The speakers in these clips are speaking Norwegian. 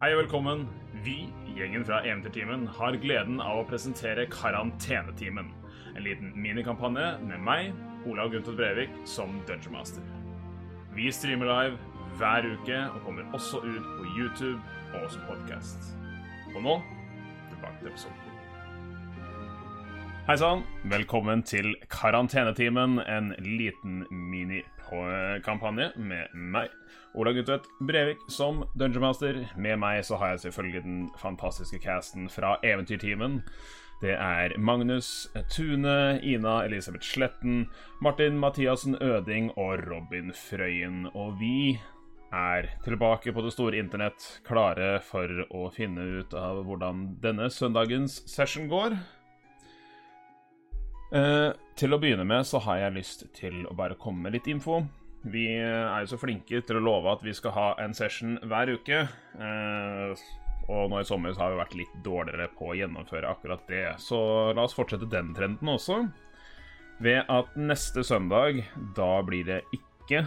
Hei og velkommen. Vi, gjengen fra Eventyrtimen, har gleden av å presentere Karantenetimen. En liten minikampanje med meg, Olav Gunther Brevik, som Dungeon Master. Vi streamer live hver uke og kommer også ut på YouTube og som podkast. Og nå tilbake til episoden. Hei sann. Velkommen til Karantenetimen, en liten minikampanje med meg, Ola Gutvedt Brevik, som Dungeonmaster. Med meg så har jeg selvfølgelig den fantastiske casten fra Eventyrtimen. Det er Magnus Tune, Ina Elisabeth Sletten, Martin Mathiassen Øding og Robin Frøyen. Og vi er tilbake på det store internett, klare for å finne ut av hvordan denne søndagens session går. Eh, til å begynne med så har jeg lyst til å bare komme med litt info. Vi er jo så flinke til å love at vi skal ha en session hver uke. Eh, og nå i sommer så har vi vært litt dårligere på å gjennomføre akkurat det. Så la oss fortsette den trenden også. Ved at neste søndag, da blir det ikke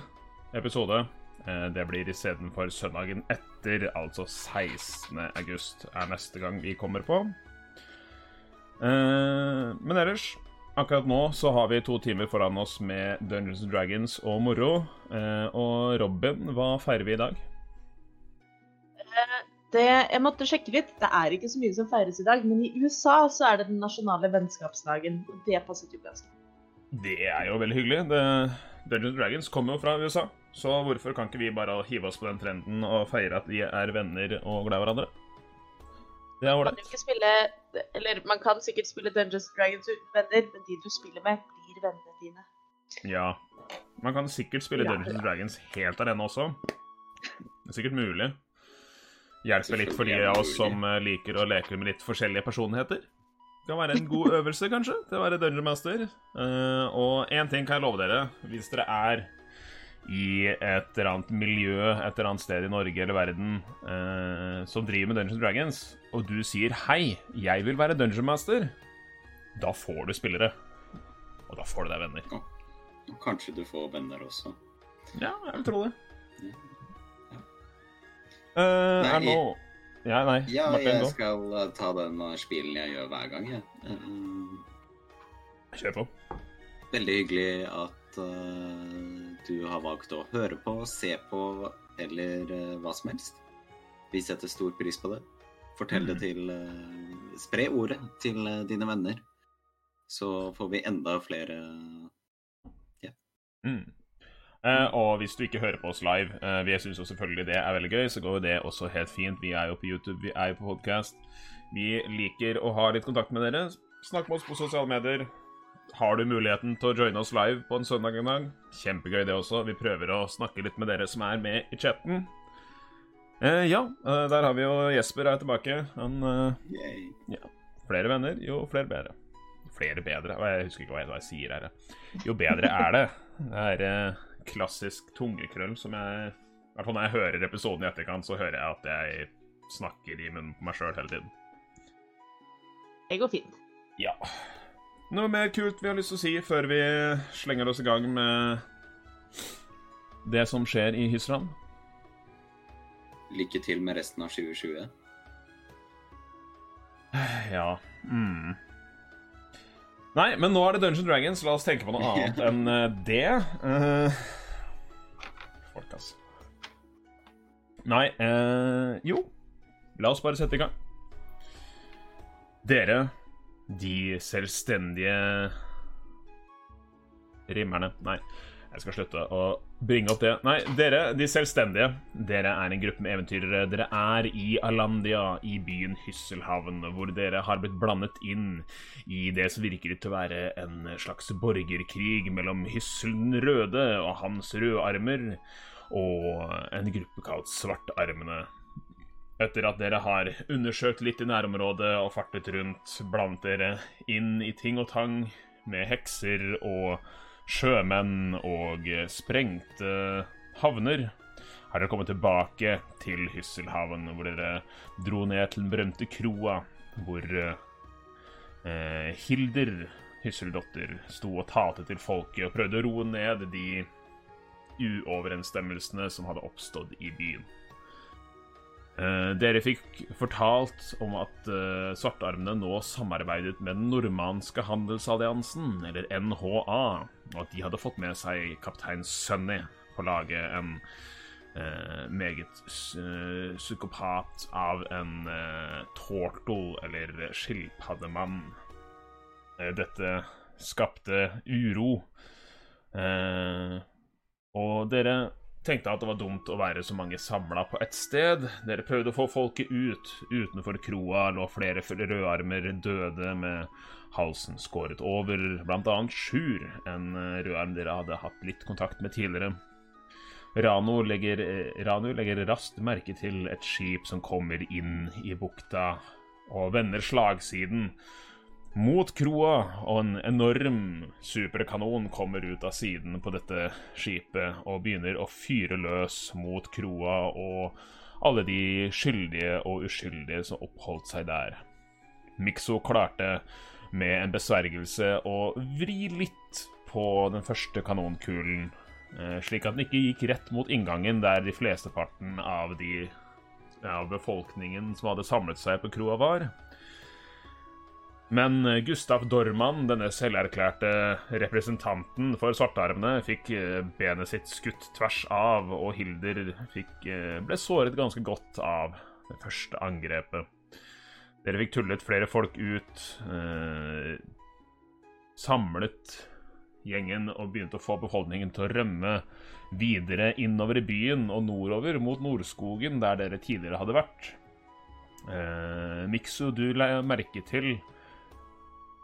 episode. Eh, det blir istedenfor søndagen etter, altså 16. august, er neste gang vi kommer på. Eh, men ellers Akkurat nå så har vi to timer foran oss med Dungeons and Dragons og moro. Eh, og Robin, hva feirer vi i dag? Det, jeg måtte sjekke litt. Det er ikke så mye som feires i dag, men i USA så er det den nasjonale vennskapsdagen. og Det passet jo ganske. Det er jo veldig hyggelig. Det, Dungeons and Dragons kommer jo fra USA, så hvorfor kan ikke vi bare hive oss på den trenden og feire at vi er venner og glad i hverandre? Det er Man kan ålreit. jo ikke spille Eller man kan sikkert spille Dungeons and Dragons uten venner, men de du spiller med, blir vennene dine. Ja. Man kan sikkert spille Ja, Dungeons and ja. Dragons helt alene også. Det er sikkert mulig. Hjelper litt for de av oss som eh, liker å leke med litt forskjellige personligheter. Det kan være en god øvelse, kanskje, til å være Dungeon Master. Uh, og én ting kan jeg love dere. Hvis dere er i et eller annet miljø et eller annet sted i Norge eller verden eh, som driver med Dungeons Dragons, og du sier 'hei, jeg vil være Dungeon Master', da får du spillere. Og da får du deg venner. Og kanskje du får venner også. Ja, jeg vil tro det. Ja. Eh, Nei, er nå Ja, nei. Ja, Martin, jeg gå. skal eh, ta den spillen jeg gjør hver gang, jeg. Eh, Kjør på. Veldig hyggelig at eh, du har valgt å høre på, se på eller eh, hva som helst. Vi setter stor pris på det. Fortell det Mm. til eh, Spre ordet til eh, dine venner. Så får vi enda flere Mm. Uh, og hvis du ikke hører på oss live, uh, vi syns jo selvfølgelig det er veldig gøy, så går jo det også helt fint. Vi er jo på YouTube, vi er jo på podcast. Vi liker å ha litt kontakt med dere. Snakk med oss på sosiale medier. Har du muligheten til å joine oss live på en søndag en dag? Kjempegøy, det også. Vi prøver å snakke litt med dere som er med i chatten. Eh, ja, eh, der har vi jo Jesper er tilbake. Han eh, ja. Flere venner, jo flere bedre. Flere bedre Jeg husker ikke hva jeg, hva jeg sier her. Jo bedre er det. Det er eh, klassisk tungekrøll som jeg I hvert fall når jeg hører episoden i etterkant, så hører jeg at jeg snakker i munnen på meg sjøl hele tiden. Det går fint. Ja. Noe mer kult vi har lyst til å si før vi slenger oss i gang med det som skjer i Hysland? Lykke til med resten av 2020. Ja. Mm. Nei, men nå er det Dungeon Dragons. La oss tenke på noe annet enn eh, det. Uh, folk, altså. Nei uh, Jo, la oss bare sette i gang. Dere, de selvstendige rimmerne Nei, jeg skal slutte å bringe opp det. Nei, dere, de selvstendige. Dere er en gruppe med eventyrere. Dere er i Alandia, i byen Hysselhavn, hvor dere har blitt blandet inn i det som virker til å være en slags borgerkrig mellom Hysselen Røde og hans rødarmer og en gruppe kalt Svartarmene. Etter at dere har undersøkt litt i nærområdet og fartet rundt, blant dere inn i ting og tang med hekser og sjømenn og sprengte havner, har dere kommet tilbake til Hysselhaven, hvor dere dro ned til den berømte kroa, hvor eh, Hilder, Hysseldotter, sto og talte til folket og prøvde å roe ned de uoverensstemmelsene som hadde oppstått i byen. Eh, dere fikk fortalt om at uh, svartarmene nå samarbeidet med den normanske handelsalliansen, eller NHA, og at de hadde fått med seg kaptein Sunny på laget, en uh, meget psykopat av en tortle, eller skilpaddemann. dette skapte uro. og dere tenkte at det var dumt å være så mange samla på ett sted. Dere prøvde å få folket ut. Utenfor kroa lå flere rødarmer døde med halsen skåret over, annet Sjur, en rødarm dere hadde hatt litt kontakt med tidligere. Rano legger, Ranu legger raskt merke til et skip som kommer inn i bukta, og vender slagsiden mot kroa, og en enorm superkanon kommer ut av siden på dette skipet og begynner å fyre løs mot kroa og alle de skyldige og uskyldige som oppholdt seg der. Mikso klarte med en besvergelse å vri litt på den første kanonkulen, eh, slik at den ikke gikk rett mot inngangen der de flesteparten av de av befolkningen som hadde samlet seg på kroa, var. Men eh, Gustav Dorman, denne selverklærte representanten for svartarmene, fikk eh, benet sitt skutt tvers av, og Hilder fikk, eh, ble såret ganske godt av det første angrepet. Dere fikk tullet flere folk ut, eh, samlet gjengen og begynte å få befolkningen til å rømme videre innover i byen og nordover mot Nordskogen, der dere tidligere hadde vært. Eh, Mikso, du la merke til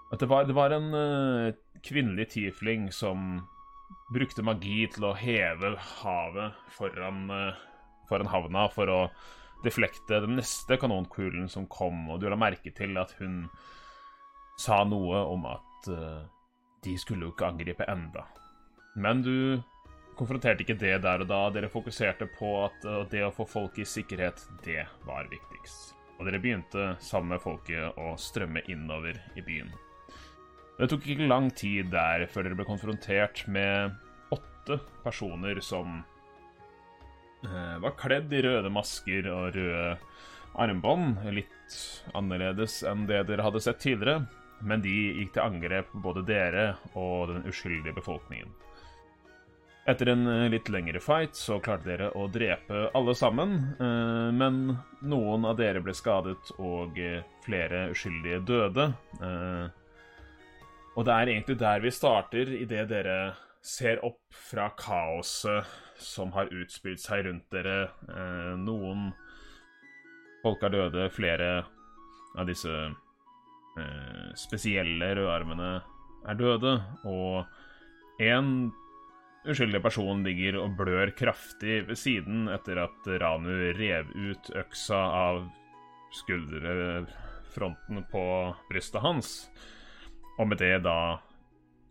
at det var, det var en uh, kvinnelig tiefling som brukte magi til å heve havet foran, uh, foran havna for å deflekte den neste kanonkulen som kom, og du la merke til at hun sa noe om at uh, de skulle jo ikke angripe enda. Men du konfronterte ikke det der og da. Dere fokuserte på at det å få folk i sikkerhet, det var viktigst. Og dere begynte sammen med folket å strømme innover i byen. Det tok ikke lang tid der før dere ble konfrontert med åtte personer som eh, var kledd i røde masker og røde armbånd. Litt annerledes enn det dere hadde sett tidligere. Men de gikk til angrep på både dere og den uskyldige befolkningen. Etter en eh, litt lengre fight så klarte dere å drepe alle sammen, eh, men noen av dere ble skadet, og flere uskyldige døde. Og det er egentlig der vi starter, idet dere ser opp fra kaoset som har utspilt seg rundt dere. Eh, noen folk er døde, flere av disse eh, spesielle rødarmene er døde, og én uskyldig person ligger og blør kraftig ved siden etter at Ranu rev ut øksa av skulderfronten på brystet hans og med det da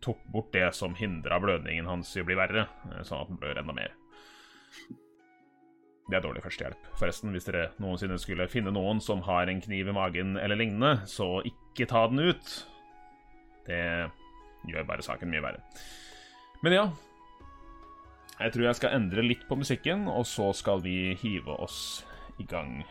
tok bort det som hindra blødningen hans i å bli verre, eh, sånn at den blør enda mer. Det er dårlig førstehjelp. Forresten, hvis dere noensinne skulle finne noen som har en kniv i magen eller lignende, så ikke ta den ut. Det gjør bare saken mye verre. Men ja Jeg tror jeg skal endre litt på musikken, og så skal vi hive oss i gang.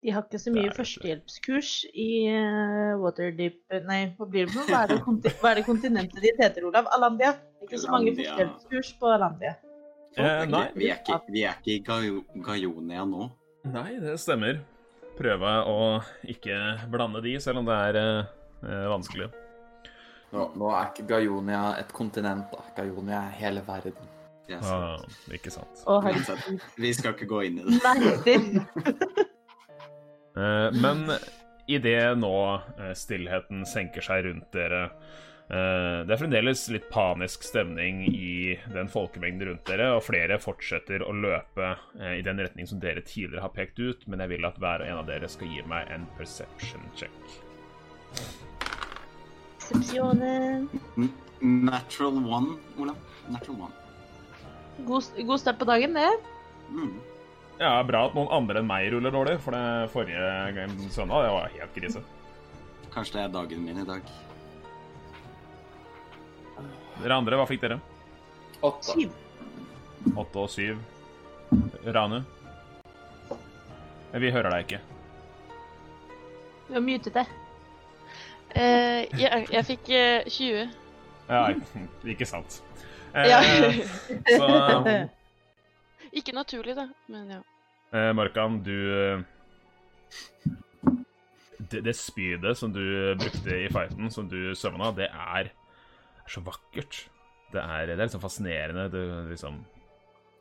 De har ikke så mye førstehjelpskurs i uh, Waterdeep Nei, hva blir det for det, hva er det kontinentet ditt heter, Olav? Alandia? Ikke så mange førstehjelpskurs på Alandia. Eh, nei. Vi er ikke, vi er ikke i Gajonia nå. Nei, det stemmer. Prøve å ikke blande de, selv om det er eh, vanskelig. Nå, nå, er ikke Gajonia et kontinent, da. Gajonia er hele verden. Ah, ikke sant. Å, vi skal ikke gå inn i det. Nei, Eh, men idet nå eh, stillheten senker seg rundt dere eh, Det er fremdeles litt panisk stemning i den folkemengden rundt dere, og flere fortsetter å løpe i den retning som dere tidligere har pekt ut, men jeg vil at hver og en av dere skal gi meg en perception check. Natural one, Olav. Natural one. God, god start på dagen, det. Mm. Ja, Bra at noen andre enn meg ruller dårlig, for det forrige søndag det var helt krise. Kanskje det er dagen min i dag. Dere andre, hva fikk dere? Åtte. Syv. Åtte og syv. Ranu? Vi hører deg ikke. Vi har mutet det. Uh, jeg, jeg fikk uh, 20. Ja, ikke sant. Uh, Ja. så Ikke naturlig, da, men ja. Eh, Markan, du eh, det, det spydet som du brukte i fighten, som du søvna, det er, er så vakkert. Det er, det er liksom fascinerende. Det, liksom,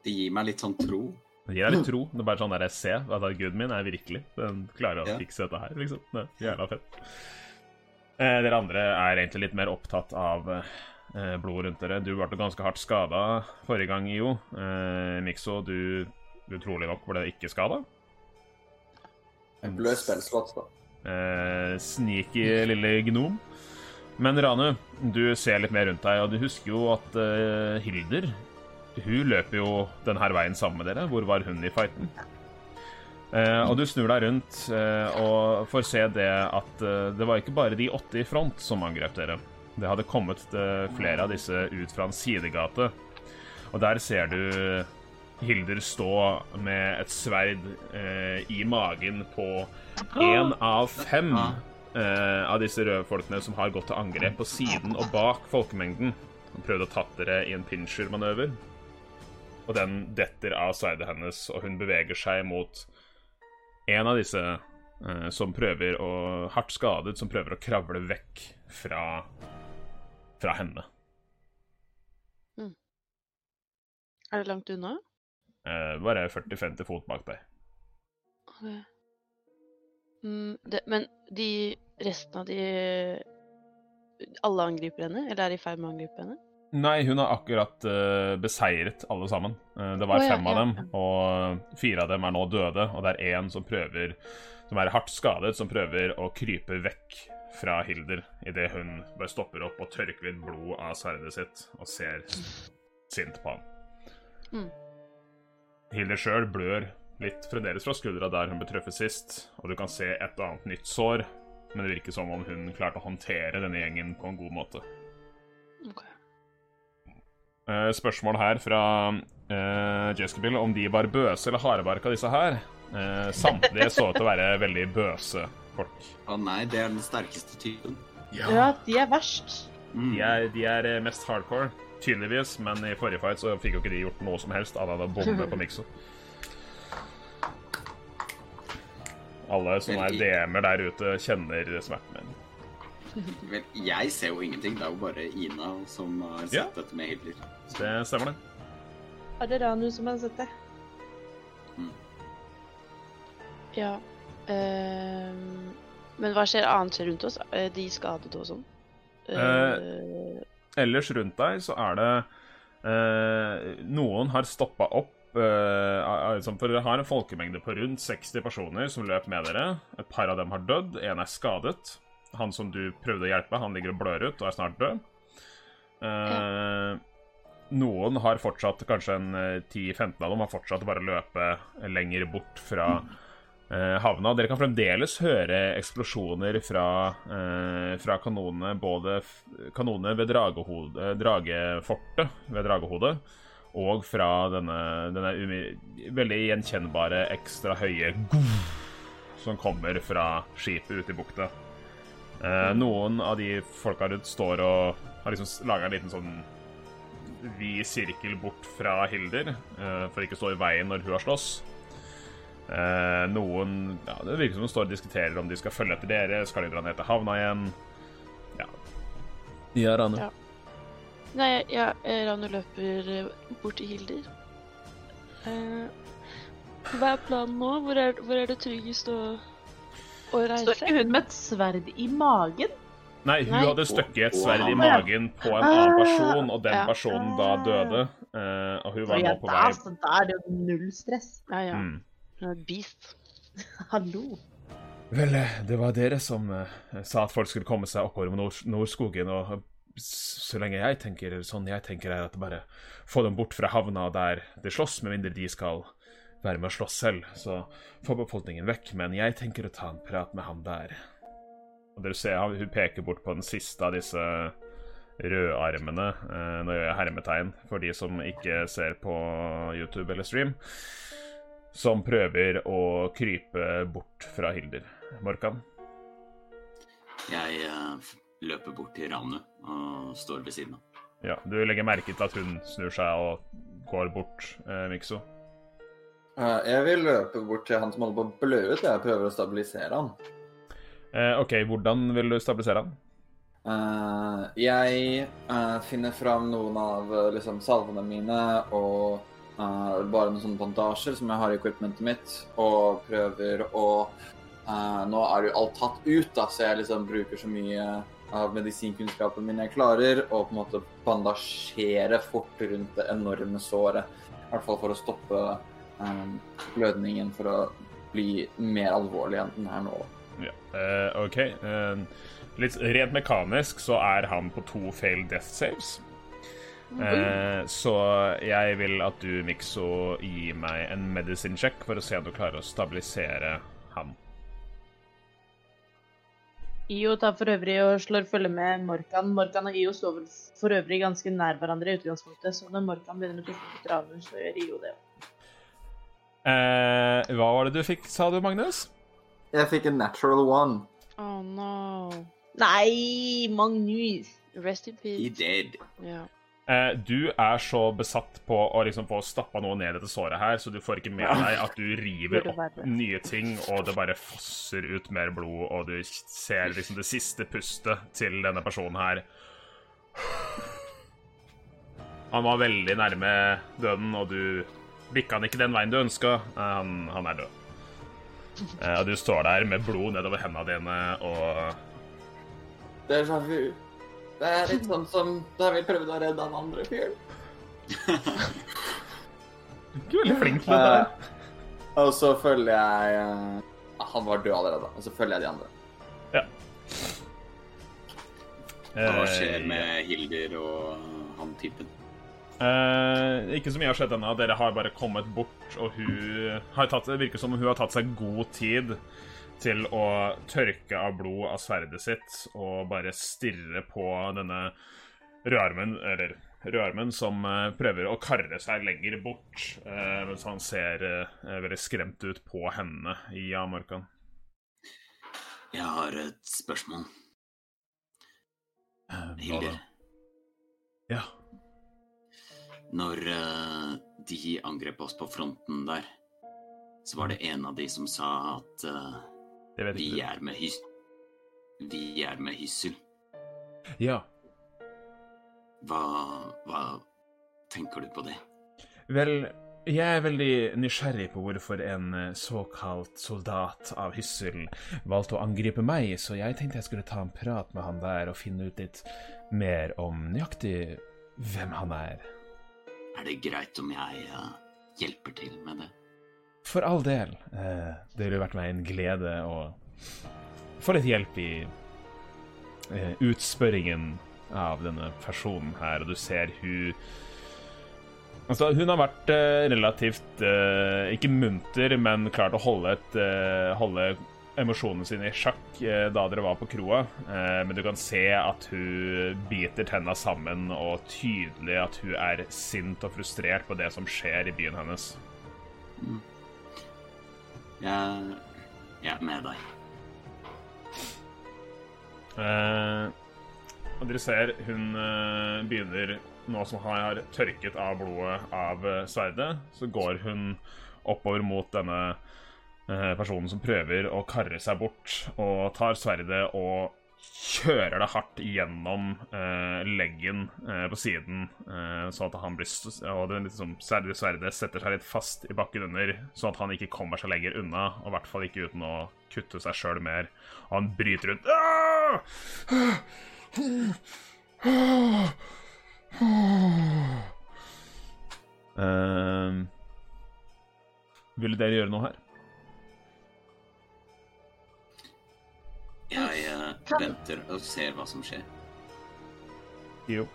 Det gir meg litt sånn tro. det gir deg litt tro. Det er bare sånn der jeg ser at guden min er virkelig. Den klarer å Ja. fikse dette her, liksom. Det er jævla fett. Eh, dere andre er egentlig litt mer opptatt av eh, blod rundt dere. Du ble ganske hardt skada forrige gang, IO. Eh, Mikso, du, utrolig nok ble ikke skada. En blød spillslott, da. Eh, sneaky lille gnom. Men Ranu, du ser litt mer rundt deg, og du husker jo at eh, Hilder Hun løper jo denne veien sammen med dere. Hvor var hun i fighten? Eh, og du snur deg rundt eh, og får se det at eh, det var ikke bare de åtte i front som angrep dere. Det hadde kommet eh, flere av disse ut fra en sidegate. Og der ser du Hilder stå med et sverd eh, i magen på én av fem eh, av disse røde folkene som har gått til angrep på siden og bak folkemengden. Han prøvd å tatt dere i en pinscher-manøver. Og den detter av sverdet hennes, og hun beveger seg mot en av disse eh, som prøver å Hardt skadet, som prøver å kravle vekk fra fra henne. Er det langt unna? Eh, bare 40-50 fot bak deg. Okay. Mm, det, men de resten av de Alle angriper henne? Eller er de i ferd med å angripe henne? Nei, hun har akkurat uh, beseiret alle sammen. Uh, det var Å, ja, fem av ja, dem, og fire av dem er nå døde. Og det er én som prøver Som er hardt skadet, som prøver å krype vekk fra Hilder idet hun bare stopper opp og tørker litt blod av sverdet sitt og ser sint på han. Mm. Hilder sjøl blør litt fremdeles fra skuldra der hun ble truffet sist, og du kan se et annet nytt sår, men det virker som om hun klarte å håndtere denne gjengen på en god måte. Okay. Uh, spørsmål her fra uh, Jessicabill om de var bøse eller hardbarka, disse her. Uh, samtlige så ut til å være veldig bøse folk. Å nei, det er den sterkeste typen. Ja, de er verst. Mm. De er, de er eh, mest hardcore, tydeligvis, men i forrige fight så fikk jo ikke de gjort noe som helst annet enn å bombe på Mikso. Alle som er. DM-er der ute, kjenner smerten min. Vel, jeg ser jo ingenting. Det er jo bare Ina som har sett Ja. dette med Hitler. Det stemmer, det. Er det Ranu som har sett det? Ja. Ehm, men hva skjer annet rundt oss? Er de skadet og sånn? Eh, Ellers rundt deg så er det eh, Noen har stoppa opp eh, liksom, For dere har en folkemengde på rundt 60 personer som løp med dere. Et par av dem har dødd, en er skadet. Han som du prøvde å hjelpe, han ligger og blør ut og er snart død. Eh, Noen har fortsatt, kanskje en eh, 10-15 av dem, har fortsatt bare løpe lenger bort fra havna. Dere kan fremdeles høre eksplosjoner fra, eh, fra kanonene, både kanonene ved dragefortet ved Dragehodet, og fra denne, denne veldig gjenkjennbare ekstra høye som kommer fra skipet ute i bukta. Eh, noen av de folka rundt står og har liksom laga en liten sånn vid sirkel bort fra Hilder, eh, for ikke å stå i veien når hun har slåss. Eh, noen ja, Det virker som de står og diskuterer om de skal følge etter dere. Skal de dra ned til havna igjen? Ja. Ja, Rane. Ja. Nei, ja, Rane løper eh, bort til Hilder. Eh, hva er planen nå? Hvor er, hvor er det tryggest å, å Står ikke hun med et sverd i magen? Nei, hun Nei. hadde støkket et sverd i magen på en annen person, og den Ja. personen da døde. Eh, og hun var Ja, nå på vei da er det jo null stress. Ja, ja. mm. Et beast. Hallo. Vel, eh, det var dere som uh, sa at folk skulle komme seg oppover Nord Nordskogen, og eh, så lenge jeg tenker sånn jeg tenker, er at bare få dem bort fra havna der det slåss, med mindre de skal være med å slåss selv. Så få befolkningen vekk. Men jeg tenker å ta en prat med han der. Og dere ser hun peker bort på den siste av disse rødarmene Uh, Nå gjør jeg hermetegn for de som ikke ser på YouTube eller stream. Som prøver å krype bort fra Hilder. Morkan? Jeg uh, løper bort til Ranu og står ved siden av. Ja, du legger merke til at hun snur seg og går bort, eh, Mikso. Uh, Jeg vil løpe bort til han som holder på å blø ut. Jeg prøver å stabilisere han. Uh, OK, hvordan vil du stabilisere han? Uh, jeg eh, finner fram noen av liksom, salvene mine og eh, bare noen sånne bandasjer som jeg har i equipmentet mitt, og prøver å uh, Nå er jo alt tatt ut, da, så jeg liksom bruker så mye av medisinkunnskapen min jeg klarer, og på en måte bandasjere fort rundt det enorme såret. I hvert fall for å stoppe eh, blødningen, for å bli mer alvorlig enn den er nå. Ja, uh, OK. Uh, litt rent mekanisk så er han på to fail death saves. Eh, så jeg vil at du, Mikso, gir meg en medicine check for å se om du klarer å stabilisere han. Io tar for øvrig og slår følge med Morkan. Morkan og Io står for øvrig ganske nær hverandre i utgangspunktet, så når Morkan begynner å tusle mot Ranu, så gjør Io det. Eh, hva var det du fikk, sa du, Magnus? Jeg fikk en natural one. Oh no. Nei, Magnus! Rest in He peace. dead. Ja. Eh, du er så besatt på å liksom få stappa noe ned i dette såret her, så du får ikke med deg at du river opp nye ting, og det bare fosser ut mer blod, og du ser liksom det siste pustet til denne personen her. Han var veldig nærme døden, og du bikka han ikke den veien du ønska. Eh, Han, han er død. Eh, Og du står der med blod nedover hendene dine, og Det er vu. Det er litt sånn som da vi prøvde å redde han andre fyren. Ikke veldig flink til det der. Eh, og så følger jeg eh, Han var død allerede. Og så følger jeg de andre. Ja. Hva Eh, skjer med Hilder og han typen? Eh, ikke så mye har skjedd ennå. Dere har bare kommet bort, og hun har tatt, det virker som hun har tatt seg god tid til å tørke av blod av sverdet sitt og bare stirre på denne rødarmen, eller rødarmen, som eh, prøver å karre seg lenger bort, eh, mens han ser eh, veldig skremt ut på hendene i Amorkan. Jeg har et spørsmål. Hilder, Ja. når de angrep oss på fronten der, så var det en av de som sa at Det vet vi ikke er med hys... De er med hyssel. Ja. Hva, hva tenker du på det? Vel, jeg er veldig nysgjerrig på hvorfor en eh, såkalt soldat av Hyssel valgte å angripe meg, så jeg tenkte jeg skulle ta en prat med han der og finne ut litt mer om nøyaktig hvem han er. Er det greit om jeg eh, hjelper til med det? For all del. Eh, det ville vært meg en glede å få litt hjelp i eh, utspørringen av denne personen her, og du ser hun Altså, hun har vært eh, relativt ikke munter, men klart å holde, et, holde emosjonene sine i sjakk da dere var på kroa. Men du kan se at hun biter tenna sammen, og tydelig at hun er sint og frustrert på det som skjer i byen hennes. Jeg, jeg er med deg. Eh, og dere ser hun eh, begynner Nå som han har tørket av blodet av eh, sverdet, så går hun oppover mot denne eh, personen som prøver å karre seg bort, og tar sverdet og kjører det hardt gjennom eh, leggen eh, på siden, eh, sånn at han blir Og det liksom, sverdet, setter seg litt fast i bakken under, sånn at han ikke kommer seg lenger unna, og i hvert fall ikke uten å kutte seg sjøl mer. Og han bryter rundt. uh, Ehm, Ville dere gjøre noe her? Jeg eh, Kan- venter og ser hva som skjer. Jo.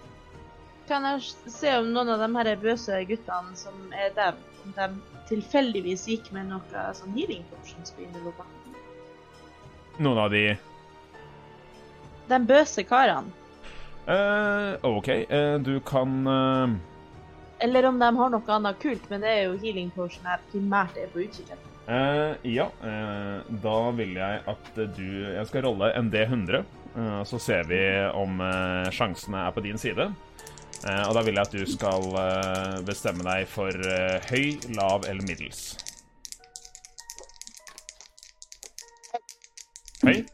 Kan jeg se om noen av de her bøse guttene som er der, om de tilfeldigvis gikk med noe sånn healing potions på innerlomma? Noen av de De bøse karene. Eh, OK, eh, du kan eh, Eller om de har noe annet kult, men det er jo healing potion jeg primært er på utkikk etter. Eh, Ja, uh, da vil jeg at du Jeg skal rolle en D100, uh, så ser vi om eh, sjansene er på din side. Eh, og da vil jeg at du skal eh, bestemme deg for eh, høy, lav eller middels. Høy?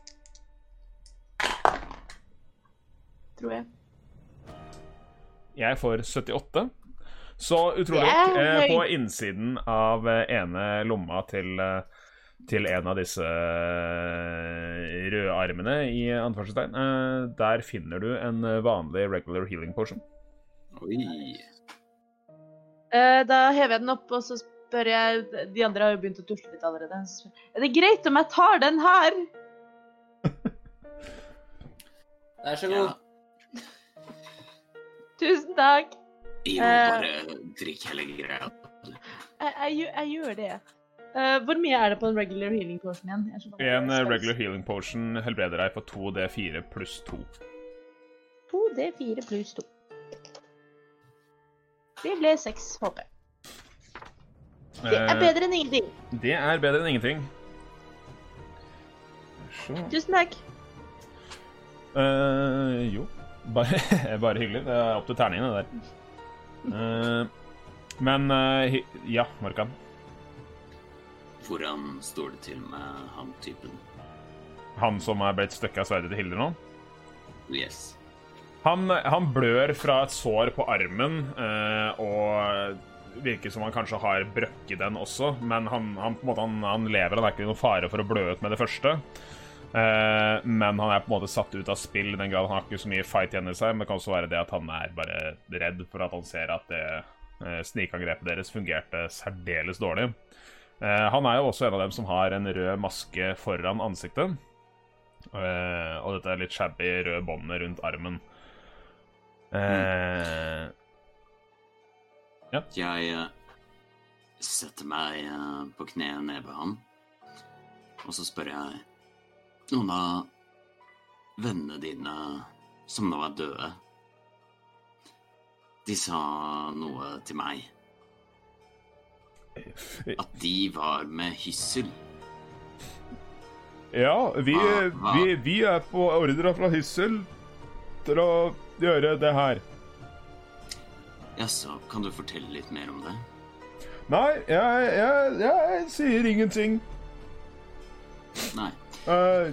Tror jeg. Jeg får 78. Så utrolig nok, eh, på innsiden av eh, ene lomma til, eh, til en av disse eh, røde armene i anførselstegn, eh, der finner du en vanlig regular healing potion. Oi. Eh, da hever jeg den opp, og så spør jeg De andre har jo begynt å tusle litt allerede. Er det greit om jeg tar den her? Vær så Ja. god. Tusen takk. Jo, Eh. bare drikk hele greia. Jeg, jeg, jeg gjør det. Uh, hvor mye er det på en regular healing potion igjen? Jeg. En eh, regular healing potion helbreder deg på 2D4 pluss 2. 2D4 pluss 2. Det ble 6 HP. Det er bedre enn ingenting. det er bedre enn ingenting. Så Tusen takk. Uh, jo. Bare, bare hyggelig. Det er opp til terningene der. Eh, men uh, ja, Markan? Hvordan står det til med han typen? Han som er blitt støkka av sverdet til Hilde nå. Yes. Han, han blør fra et sår på armen, uh, og virker som han kanskje har brøkket den også, men han, han, måte, han, han lever. Han er ikke noen fare for å blø ut med det første. Eh, men han er på en måte satt ut av spill i den grad han har ikke så mye fight igjen i seg. Men det kan også være det at han er bare redd for at han ser at det uh, snikangrepet deres fungerte særdeles dårlig. Uh, han er jo også en av dem som har en rød maske foran ansiktet. Eh, og dette er litt shabby røde båndet rundt armen. Eh, Jeg eh, setter meg eh, på kne ned ved han, og så spør jeg noen av vennene dine som nå er døde. De sa noe til meg. At de var med hyssel. ja, vi, vi, vi er på ordre fra Hyssel til å gjøre det her. Jaså, kan du fortelle litt mer om det? Nei, jeg, jeg, jeg sier ingenting. Nei. Eh,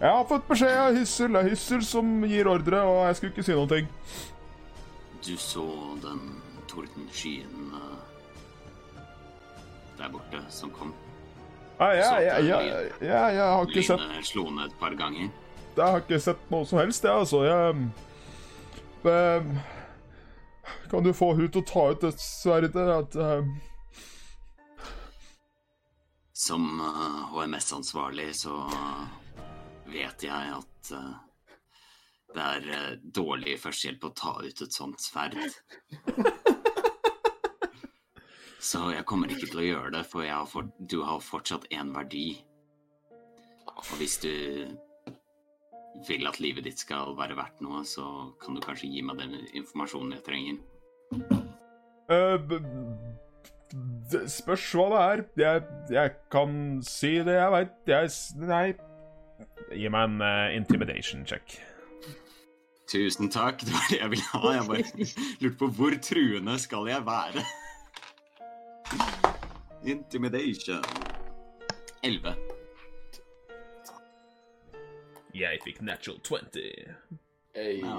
jeg har fått beskjed av Hyssel. Det er Hyssel som gir ordre, og jeg skulle ikke si noen ting. Du så den tordenskyen eh, der borte som kom. Nei, jeg, jeg, jeg, jeg, jeg har ikke sett Lynet slo ned et par ganger. Jeg har ikke sett noe som helst, jeg, altså. Jeg ehm, Kan du få hun til å ta ut det sverdet? At ehm, Som eh, HMS-ansvarlig så vet jeg at eh, det er eh, dårlig førstehjelp å ta ut et sånt sverd. Så jeg kommer ikke til å gjøre det, for har for, du har fortsatt én verdi. Og hvis du vil at livet ditt skal være verdt noe, så kan du kanskje gi meg den informasjonen jeg trenger. eh, Det spørs hva det er. Jeg, jeg kan si det jeg veit. Jeg Nei. Gi meg en uh, intimidation check. Tusen takk, det var det jeg ville ha. Jeg bare lurte på hvor truende skal jeg være? Intimidation. 11. Jeg fikk natural 20. Hey. Ja.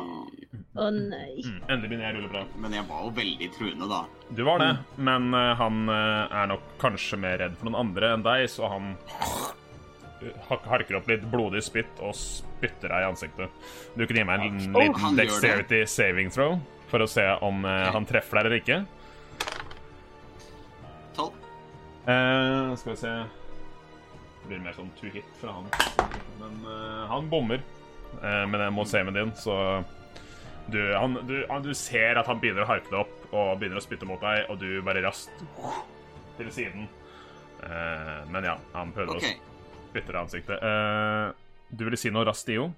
Å nei. Mm, endelig begynner jeg å rulle bra. Men jeg var jo veldig truende, da. Du var det, men uh, han eh, er nok kanskje mer redd for noen andre enn deg, så han hak- harker opp litt blodig spytt og spytter deg i ansiktet. Du kan gi meg en Oh, liten dexterity saving throw for å se om uh, han treffer deg eller ikke. Tolv. Uh, skal vi se Det blir mer sånn to hit fra han. Men eh, han bommer eh, med den se med din, så du, han, du, han, du ser at han begynner å harke det opp og begynner å spytte mot deg, og du bare raskt til siden. Eh, men ja, han prøvde okay. å spytte deg i ansiktet. Eh, du ville si noe raskt, Dio?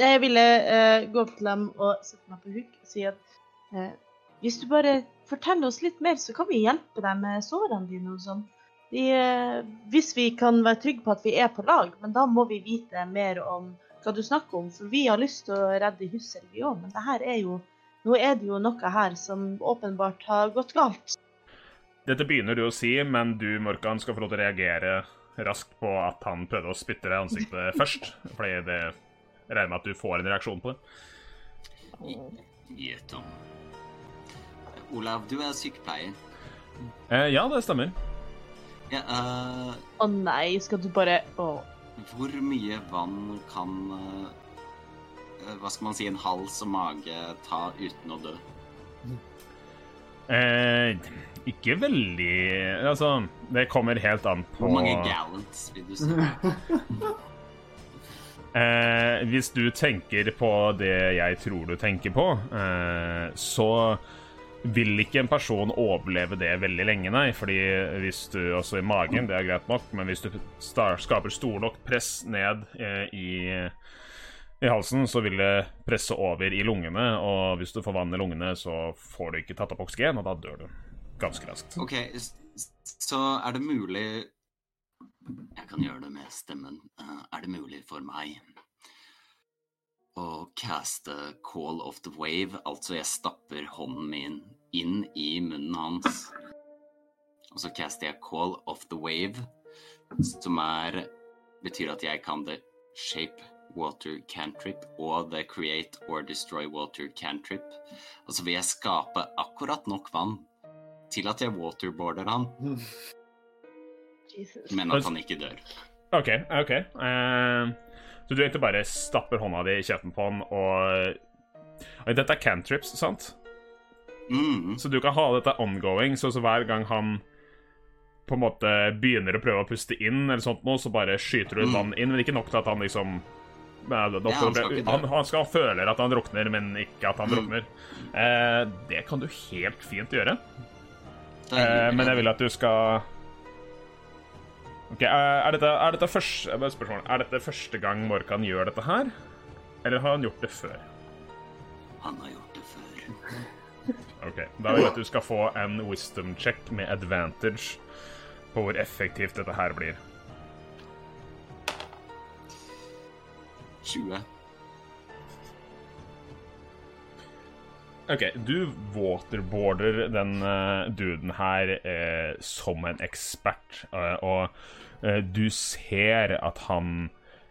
Jeg ville eh, gå opp til dem og sette meg på huk og si at eh, hvis du bare forteller oss litt mer, så kan vi hjelpe deg med sårene dine og sånn. Vi, eh, hvis vi kan være trygge på at vi er på lag, men da må vi vite mer om hva du snakker om. For vi har lyst til å redde Hyssel, vi òg, men det her er jo Nå er det jo noe her som åpenbart har gått galt. Dette begynner du å si, men du, Morkan, skal få lov til å reagere raskt på at han prøvde å spytte deg i ansiktet først. Fordi det jeg regner med at du får en reaksjon på det. Gjett om. Olav, du er sykepleier. Eh, ja, det stemmer. Ja, uh, Å nei, skal du bare Å. hvor mye vann kan uh, Hva skal man si, en hals og mage ta uten å dø? Eh, ikke veldig Altså, det kommer helt an på Hvor mange gallons vil du si? Eh, hvis du tenker på det jeg tror du tenker på, eh, så vil ikke en person overleve det veldig lenge, nei. Fordi hvis du Altså i magen, det er greit nok, men hvis du skaper stor nok press ned eh, i i halsen, så vil det presse over i lungene, og hvis du får vann i lungene, så får du ikke tatt opp oksygen, og da dør du ganske raskt. OK, så er det mulig Jeg kan gjøre det med stemmen. Eh, Er det mulig for meg å caste Call of the Wave? Altså, jeg stapper hånden min inn i munnen hans, og så caster jeg Call of the Wave, som er betyr at jeg kan det shape water cantrip og the create or destroy water cantrip. Og så vil jeg skape akkurat nok vann til at jeg waterboarder han, Jesus. men at han ikke dør. OK. ok. Eh, så du egentlig bare stapper hånda di i kjeften på han, og, og Dette er cantrips, sant? Mm. Så du kan ha dette ongoing, så, så hver gang han på en måte begynner å prøve å puste inn, eller sånt noe, så bare skyter du et Mm. vann inn, men ikke nok til at han liksom han han, han skal føler at han drukner, men ikke at han Mm. drukner. Eh, det kan du helt fint gjøre, eh, men jeg vil at du skal Ok, eh, Er dette, er dette første Er dette første gang Morkan gjør dette her? Eller har han gjort det før? Han har gjort det før. Ok, Da vil jeg at du skal få en wisdom check med advantage på hvor effektivt dette her blir. 20. Ok, du waterboarder den uh, duden her uh, som en ekspert, uh, og du ser at han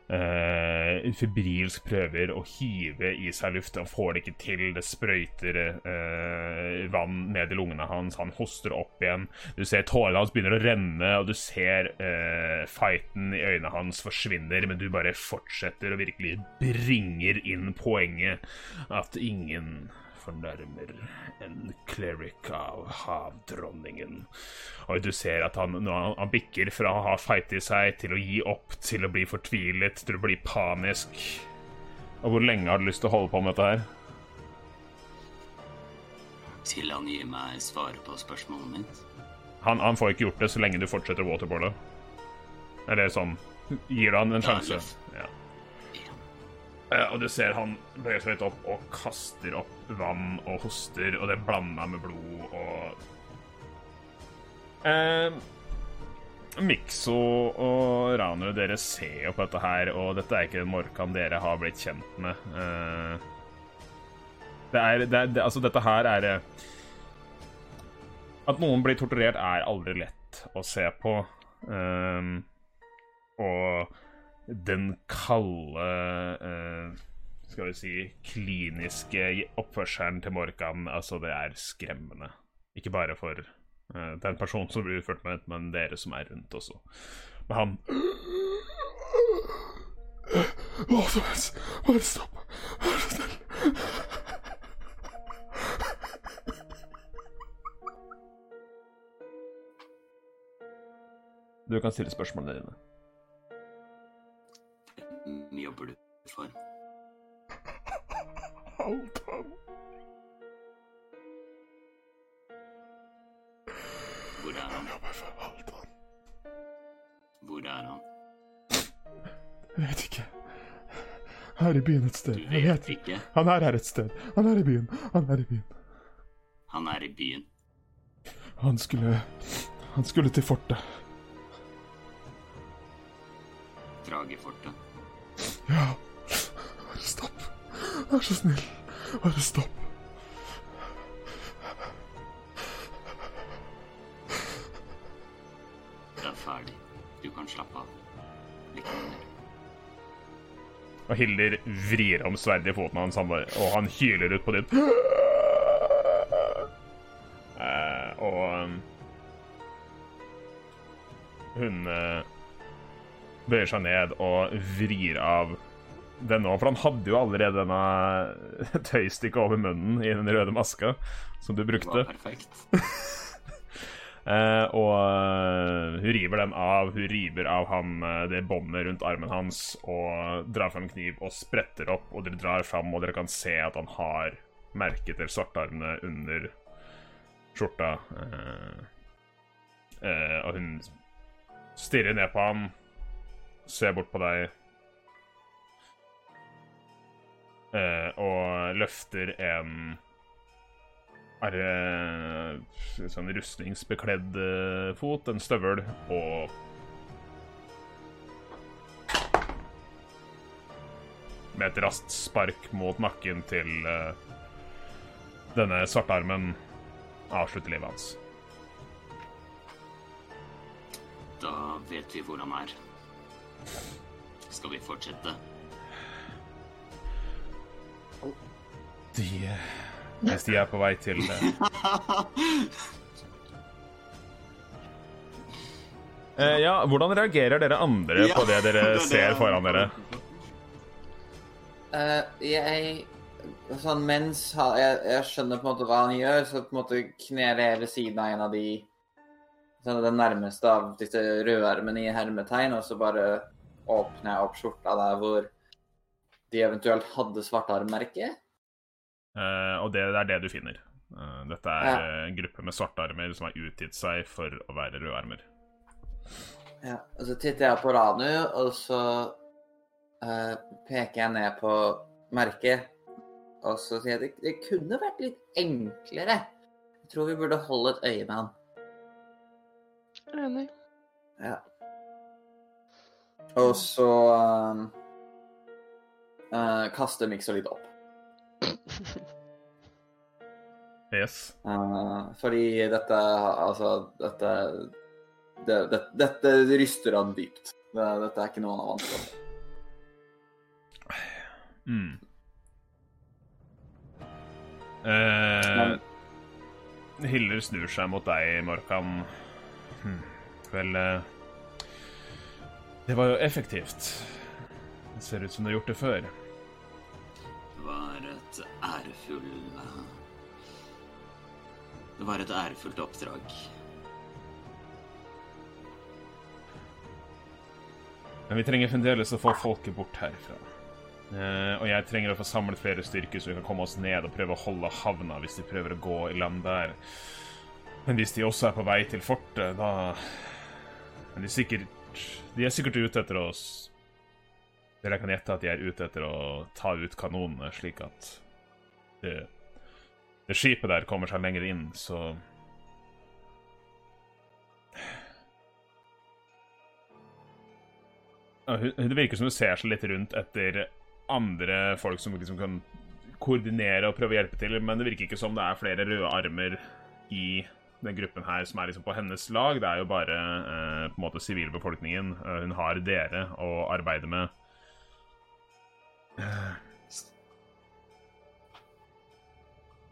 eh, febrilsk prøver å hive i seg luft, og får det ikke til. Det sprøyter eh, vann ned i lungene hans, han hoster opp igjen. Du ser tårene hans begynner å renne, og du ser eh, fighten i øynene hans forsvinner, men du bare fortsetter og virkelig bringer inn poenget at ingen fornærmer en cleric av havdronningen. Og du ser at han, når han, han bikker fra å ha fight i seg til å gi opp, til å bli fortvilet, til å bli panisk. Og hvor lenge har du lyst til å holde på med dette her? Til han gir meg svaret på spørsmålet mitt. Han, han får ikke gjort det så lenge du fortsetter å waterboarde. Eller sånn Gir han en sjanse? Ja. Eh, Og du ser han bøyer seg litt opp og kaster opp vann og hoster, og det er blanda med blod og eh, Mikso og Ranu, dere ser jo på dette her, og dette er ikke den Morkan dere har blitt kjent med. Eh, det er, det er det, Altså, dette her er eh, At noen blir torturert, er aldri lett å se på. Eh, og den kalde eh, Skal vi si kliniske oppførselen til Morkan, altså, det er skremmende. Ikke bare for eh, den personen som blir utført med det, men dere som er rundt også. Men han Hva som helst, bare stopp. Vær så snill. Du kan stille spørsmålene dine. Mye jobber du for? Halvdan. Hvor er han? jobber for Halvdan. Hvor er han? Jeg vet ikke. Her i byen et sted. Du vet vet ikke. Han er her et sted. Han er i byen. Han er i byen. Han er i byen. Han skulle Han skulle til fortet. Dragefortet. Ja. Bare stopp. Vær så snill. Bare stopp. Det er ferdig. Du kan slappe av. Lykke til. Og Hilder vrir om sverdet i foten hans, og han hyler ut på nytt. Uh, og um, hun eh, bøyer seg ned og vrir av den nå, for han hadde jo allerede denne tøystykket over munnen i den røde maska som du brukte. Det var perfekt. Eh, og eh, hun river den av. Hun river av han eh, det båndet rundt armen hans og drar fram kniv og spretter opp. Og dere drar fram, og dere kan se at han har merket til svartarmene under skjorta. Eh, eh, og hun stirrer ned på han, ser bort på deg eh, og løfter en er det sånn rustningsbekledd eh, fot, en støvel og Med et raskt spark mot nakken til uh, denne svartarmen avslutter livet hans. Da vet vi hvor han er. Skal vi fortsette? De Mens de er på vei til eh, eh, Ja, hvordan reagerer dere andre på det dere det er det ser foran dere? Uh, jeg Sånn mens jeg, jeg skjønner på en måte hva han gjør, så på en måte kneler jeg ved siden av en av de Den nærmeste av disse rødermene i hermetegn, og så bare åpner jeg opp skjorta der hvor de eventuelt hadde svartarmmerket. Uh, og det, det er det du finner. Uh, dette er Ja. eh, en gruppe med svartarmer som har utgitt seg for å være rødarmer. Ja, og så titter jeg på Ranu, og så uh, peker jeg ned på merket. Og så sier jeg det, det kunne vært litt enklere. Jeg tror vi burde holde et øye med han. Enig. Ja. Og så um, uh, kaster mikser litt opp. Yes. Uh, fordi dette Altså, dette det, det, Dette ryster han dypt. Det, dette er ikke noe han er vant til. Mm. Uh, Hiller snur seg mot deg, Morkan. Hm. Vel eh, Det var jo effektivt. Det ser ut som du har gjort det før. Det var et ærefull Det var et ærefullt oppdrag. Men vi trenger fremdeles å få folket bort herfra. Eh, og jeg trenger å få samlet flere styrker, så vi kan komme oss ned og prøve å holde havna hvis de prøver å gå i land der. Men hvis de også er på vei til fortet, da er de sikkert De er sikkert ute etter Eller jeg kan gjette at de er ute etter å ta ut kanonene, slik at det, det skipet der kommer seg lenger inn, så Det virker som hun ser seg litt rundt etter andre folk som liksom kan koordinere og prøve å hjelpe til, men det virker ikke som det er flere røde armer i den gruppen her som er liksom på hennes lag. Det er jo bare eh, på en måte sivilbefolkningen. Eh, hun har dere å arbeide med.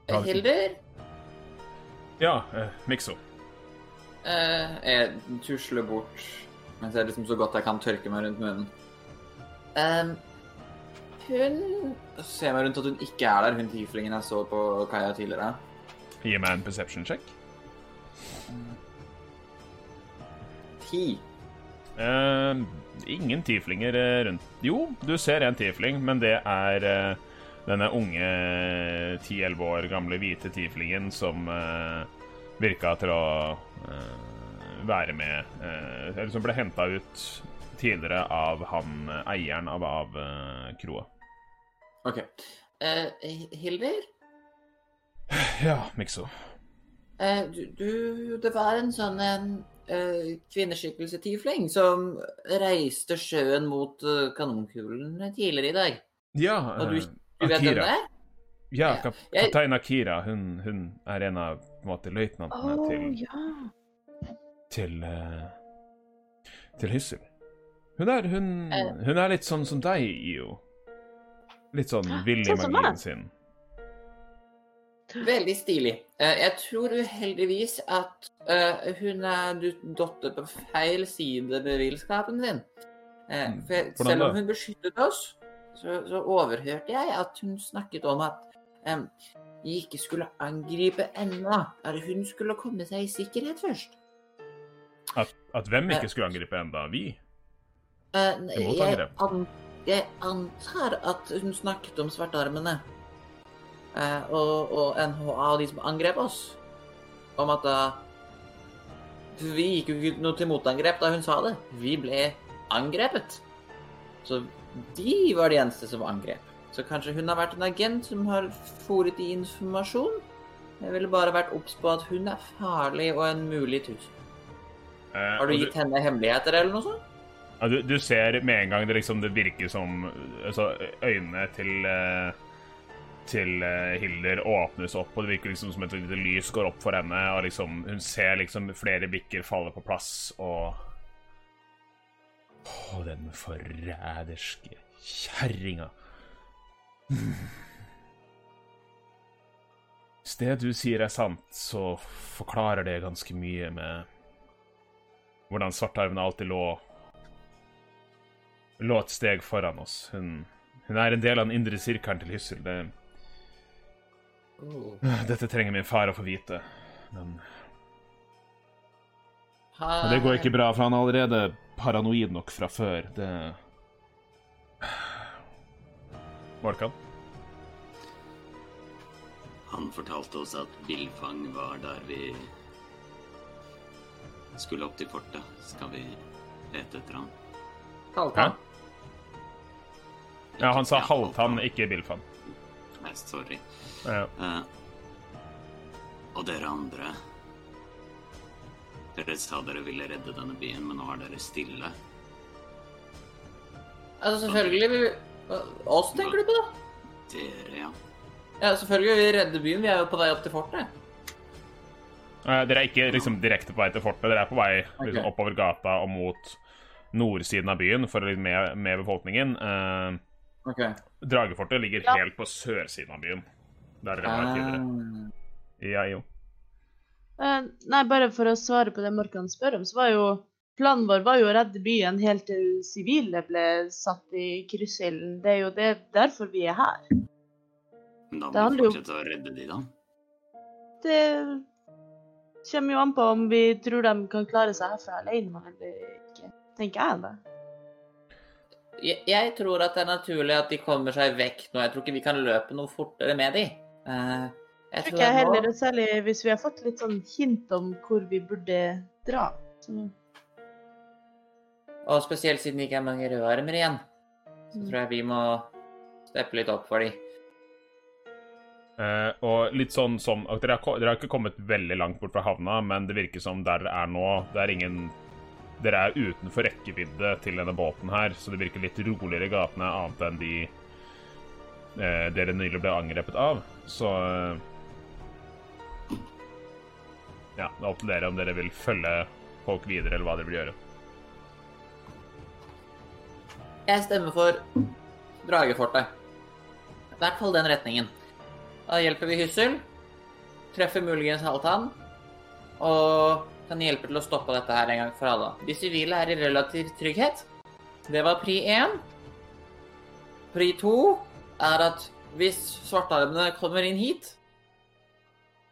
Ja, Hilder? Ja, eh, Mikso. Eh, jeg tusler bort mens jeg liksom så godt jeg kan tørke meg rundt munnen. Ehm, hun ser meg rundt at hun ikke er der, hun tieflingen jeg så på kaia tidligere. Gi meg en perception check. Ti. Uh, ingen tieflinger eh, rundt Jo, du ser en tiefling, men det er uh, denne unge 10-11 år gamle hvite tieflingen som uh, virka til å eh, være med eh, Eller som ble henta ut tidligere av han eh, eieren av, av eh, kroa. OK. Eh, Hilder? Ja, Mikso. Eh, du, du, det var en sånn en eh, kvinneskikkelse tiefling som reiste sjøen mot eh, kanonkulene tidligere i dag. Ja, Og du, eh, du vet hvem det er? Ja, kap kaptein Akira. Hun, hun er en av på en måte, løytnantene oh, til, ja. til, uh, til Hyssel. Hun er, hun, Eh. hun er litt sånn som deg, Io. Litt sånn vill i Sånn magien sin. Veldig stilig. Eh, jeg tror uheldigvis at eh, hun er dotter på feil side ved villskapen sin. Eh, Mm. for selv om hun beskyttet oss, så, så overhørte jeg at hun snakket om at de ikke skulle angripe ennå. At hun skulle komme seg i sikkerhet først. At, at hvem ikke skulle angripe enda? Vi? Uh, jeg, an, jeg antar at hun snakket om svartarmene. Eh, og, og NHA og de som angrep oss. Om at da vi gikk jo ikke noe til motangrep da hun sa det. Vi ble angrepet. Så de var de eneste som angrep. Så kanskje hun har vært en agent som har fòret i informasjon? Jeg ville bare vært obs på at hun er farlig og en mulig trussel. Eh, Har du gitt gitt henne hemmeligheter eller noe sånt? Ja, du, du ser med en gang det liksom det virker som altså, Øynene til eh, til eh, Hilder åpnes opp, og det virker liksom som et lite lys går opp for henne. og liksom Hun ser liksom flere bikker falle på plass, og Å, den forræderske kjerringa. Hvis det du sier er sant, så forklarer det ganske mye med hvordan svartarven alltid lå lå et steg foran oss. Hun, hun er en del av den indre sirkelen til Hyssel. Det, dette trenger min far å få vite. Men og det går ikke bra, for han er allerede paranoid nok fra før. Det Morkan? Han fortalte oss at Villfang var der vi skulle opp til fortet. Skal vi lete etter han? Halvtann. Ja, han sa halvtann, ikke Bilfan. Nei, sorry. Ja. Uh, og dere andre Dere sa dere ville redde denne byen, men nå er dere stille. Altså, selvfølgelig vil vi Oss, tenker du på, da? Dere, ja. Ja, selvfølgelig vil vi redde byen. Vi er jo på vei opp til fortet. Eh, Dere er ikke liksom direkte på vei til fortet, dere er på vei liksom, oppover gata og mot nordsiden av byen for å med, med befolkningen. Eh, Ok. Dragefortet ligger Ja. helt på sørsiden av byen. Der dere var tidligere. Ah. Ja, jo. Eh, nei, bare for å svare på det Morkan spør om, så var jo planen vår var jo å redde byen helt til sivile ble satt i kryssilden. Det er jo det, derfor vi er her. Men da må vi jo- fortsette å redde de, da. Det kommer jo an på om vi tror de kan klare seg herfra alene eller ikke. Tenker jeg det. Jeg, jeg tror at det er naturlig at de kommer seg vekk nå. Jeg tror ikke vi kan løpe noe fortere med de. Uh, jeg Tror ikke jeg heller, særlig hvis vi har fått litt sånn hint om hvor vi burde dra. Så, Og spesielt siden det ikke er mange rødarmer igjen, så Mm. tror jeg vi må steppe litt opp for de. Uh, og litt sånn som at dere har, dere har ikke kommet veldig langt bort fra havna, men det virker som der dere er nå, det er ingen Dere er utenfor rekkevidde til denne båten her, så det virker litt roligere i gatene, annet enn de eh, dere nylig ble angrepet av. Så eh, Ja, det er opp til dere om dere vil følge folk videre, eller hva dere vil gjøre. Jeg stemmer for Dragefortet. I hvert fall den retningen. Da hjelper vi Hyssel, treffer muligens Halvtann, og kan hjelpe til å stoppe dette her en gang for alle. De sivile er i relativ trygghet. Det var pri én. Pri to er at hvis svartarmene kommer inn hit,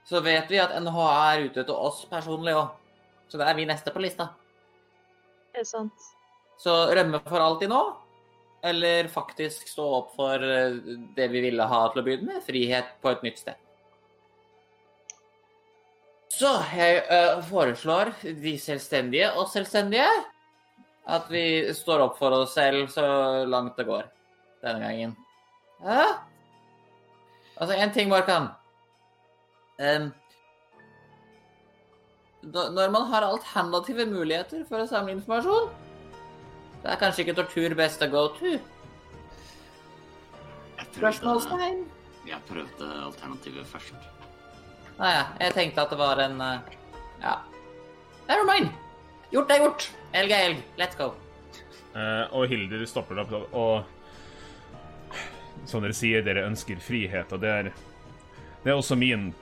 så vet vi at NHA er ute etter oss personlig òg. Så da er vi neste på lista. det er sant. Så rømme for alltid nå? Eller faktisk stå opp for eh, det vi ville ha til å begynne med? Frihet på et nytt sted. Så jeg uh, foreslår de selvstendige og selvstendige at vi står opp for oss selv så langt det går denne gangen. Ja? Altså, en ting, Markan. Um, når man har alternative muligheter for å samle informasjon, det er kanskje ikke tortur best å go to? Spørsmålstegn? jeg prøvde alternativet først. Nei, jeg tenkte at det var en eh, Ja. Never mind. Gjort er gjort. Elg er elg. Let's go. Uh, og Hilder stopper opp og Som dere sier, dere ønsker frihet, og det er Det er også min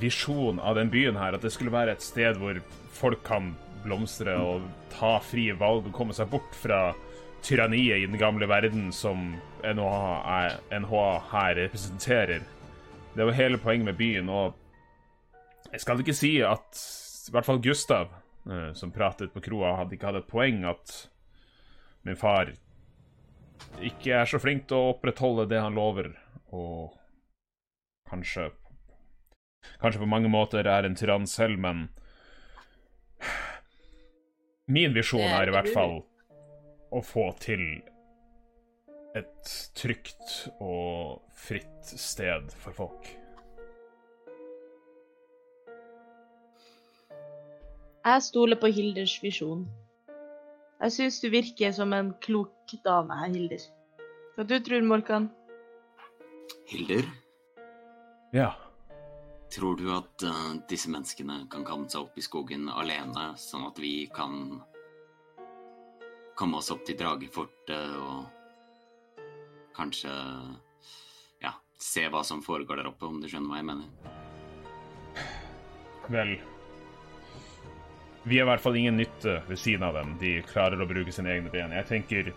visjon av den byen her, at det skulle være et sted hvor folk kan blomstre og ta frie valg og komme seg bort fra tyranniet i den gamle verden som er, NHA her representerer. Det var hele poenget med byen, og jeg skal ikke si at i hvert fall Gustav, uh, som pratet på kroa, hadde ikke hatt et poeng at min far ikke er så flink til å opprettholde det han lover, og kanskje Kanskje på mange måter er en tyrann selv, men Min visjon er i hvert fall å få til et trygt og fritt sted for folk. Jeg stoler på Hilders visjon. Jeg syns du virker som en klok dame, Hilder. Hva du tror Morkan? Hilder, Ja. tror du at uh, disse menneskene kan komme seg opp i skogen alene, sånn at vi kan komme oss opp til Dragefortet og kanskje ja, se hva som foregår der oppe, om du skjønner hva jeg mener? Vel Vi har i hvert fall ingen nytte ved siden av dem. De klarer å bruke sine egne ben. Jeg tenker,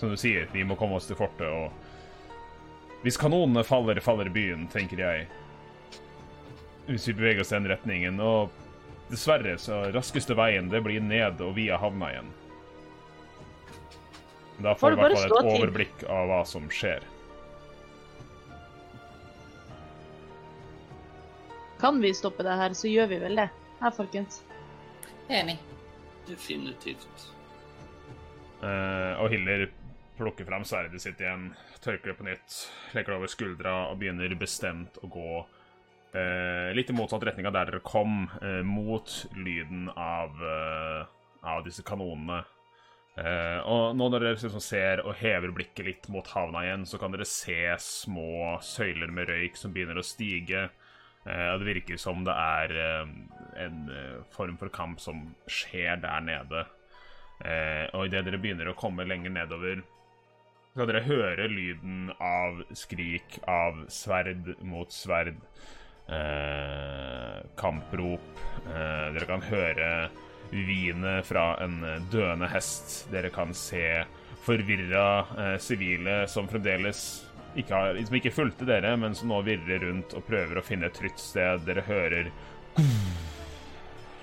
som du sier, vi må komme oss til fortet, og Hvis kanonene faller, faller byen, tenker jeg. Hvis vi beveger oss i den retningen. Og dessverre, så raskeste veien, det blir ned og via havna igjen. Da Får vi i hvert fall et til. overblikk av hva som skjer. Kan vi stoppe det her, så gjør vi vel det. Her, folkens. Enig. Definitivt. Uh, og Hiller plukker fram sverdet sitt igjen, tørker det på nytt, legger det over skuldra og begynner bestemt å gå uh, litt i motsatt retning av der dere kom, uh, mot lyden av, av disse kanonene. Eh, og nå når dere liksom ser og hever blikket litt mot havna igjen, så kan dere se små søyler med røyk som begynner å stige. Eh, det virker som det er eh, en eh, form for kamp som skjer der nede. Og idet dere begynner å komme lenger nedover, skal dere høre lyden av skrik av sverd mot sverd. Kamprop. Dere kan høre vinet fra en døende hest. Dere kan se forvirra sivile som fremdeles ikke har, som ikke fulgte dere, men som nå virrer rundt og prøver å finne et trygt sted. Dere hører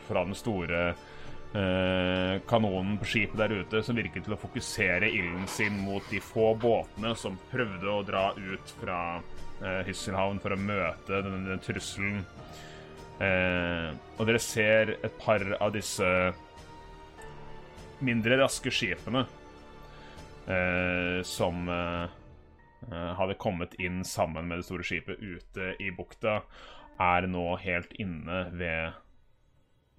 fra den store eh, kanonen på skipet der ute, som virker til å fokusere ilden sin mot de få båtene som prøvde å dra ut fra eh, Hysselhavn for å møte den, den trusselen. Eh, og dere ser et par av disse mindre raske skipene eh, som eh, hadde kommet inn sammen med det store skipet ute i bukta, er nå helt inne ved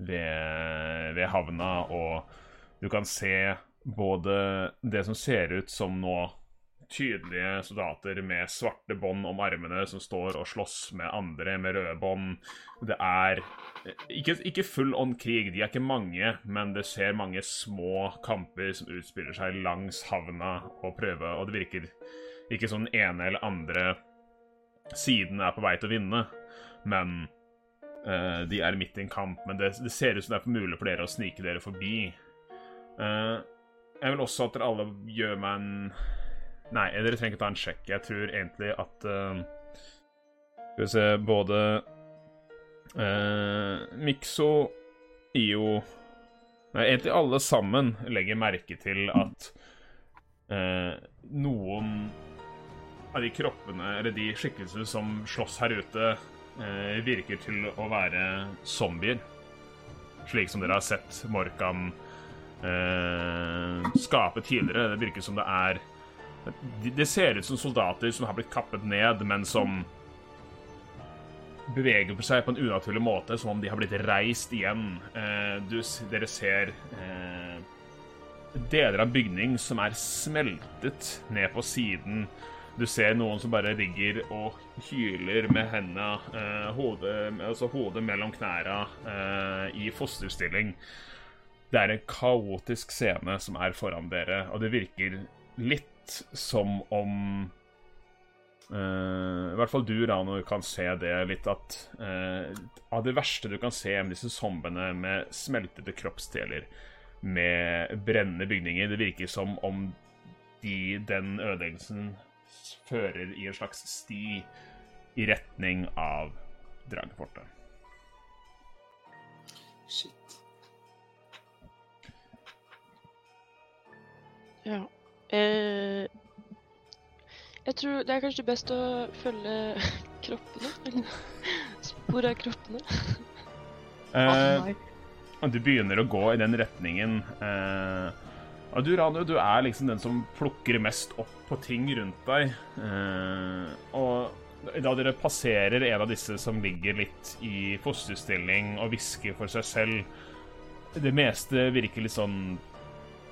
ved, ved havna, og du kan se både det som ser ut som nå tydelige soldater med svarte bånd om armene som står og slåss med andre med røde bånd. Det er ikke, ikke full on krig, de er ikke mange, men det skjer mange små kamper som utspiller seg langs havna og prøve, og det virker ikke som den ene eller andre siden er på vei til å vinne, men uh, de er midt i en kamp, men det, det ser ut som det er mulig for dere å snike dere forbi. Uh, jeg vil også at dere alle gjør meg en Nei, dere trenger ikke ta en sjekk. Jeg tror egentlig at uh, Skal vi se Både Mikso, IO Nei, egentlig alle sammen legger merke til at noen av de kroppene, eller de skikkelsene som slåss her ute, eh, virker til å være zombier. Slik som dere har sett Morkan eh, skape tidligere. Det virker som det er de, Det ser ut som soldater som har blitt kappet ned, men som beveger på seg på en unaturlig måte, som om de har blitt reist igjen. Eh, du, dere ser eh, deler av bygning som er smeltet ned på siden. Du ser noen som bare ligger og hyler med hendene, eh, hodet, altså hodet mellom knærne, eh, i fosterstilling. Det er en kaotisk scene som er foran dere, og det virker litt som om eh, I hvert fall du, Rano, kan se det litt at eh, Av det verste du kan se med disse zombiene med smeltede kroppsdeler, med brennende bygninger Det virker som om de, den ødeleggelsen fører i en slags sti i retning av Dragefortet. Shit. Ja. Eh, jeg tror det er kanskje best å følge kroppene. Spor av kroppene. Eh, du begynner å gå i den retningen. Eh, og du, Ranu, du er liksom den som plukker mest opp på ting rundt deg. Eh, og da dere passerer en av disse som ligger litt i fosterstilling og hvisker for seg selv Det meste virker litt sånn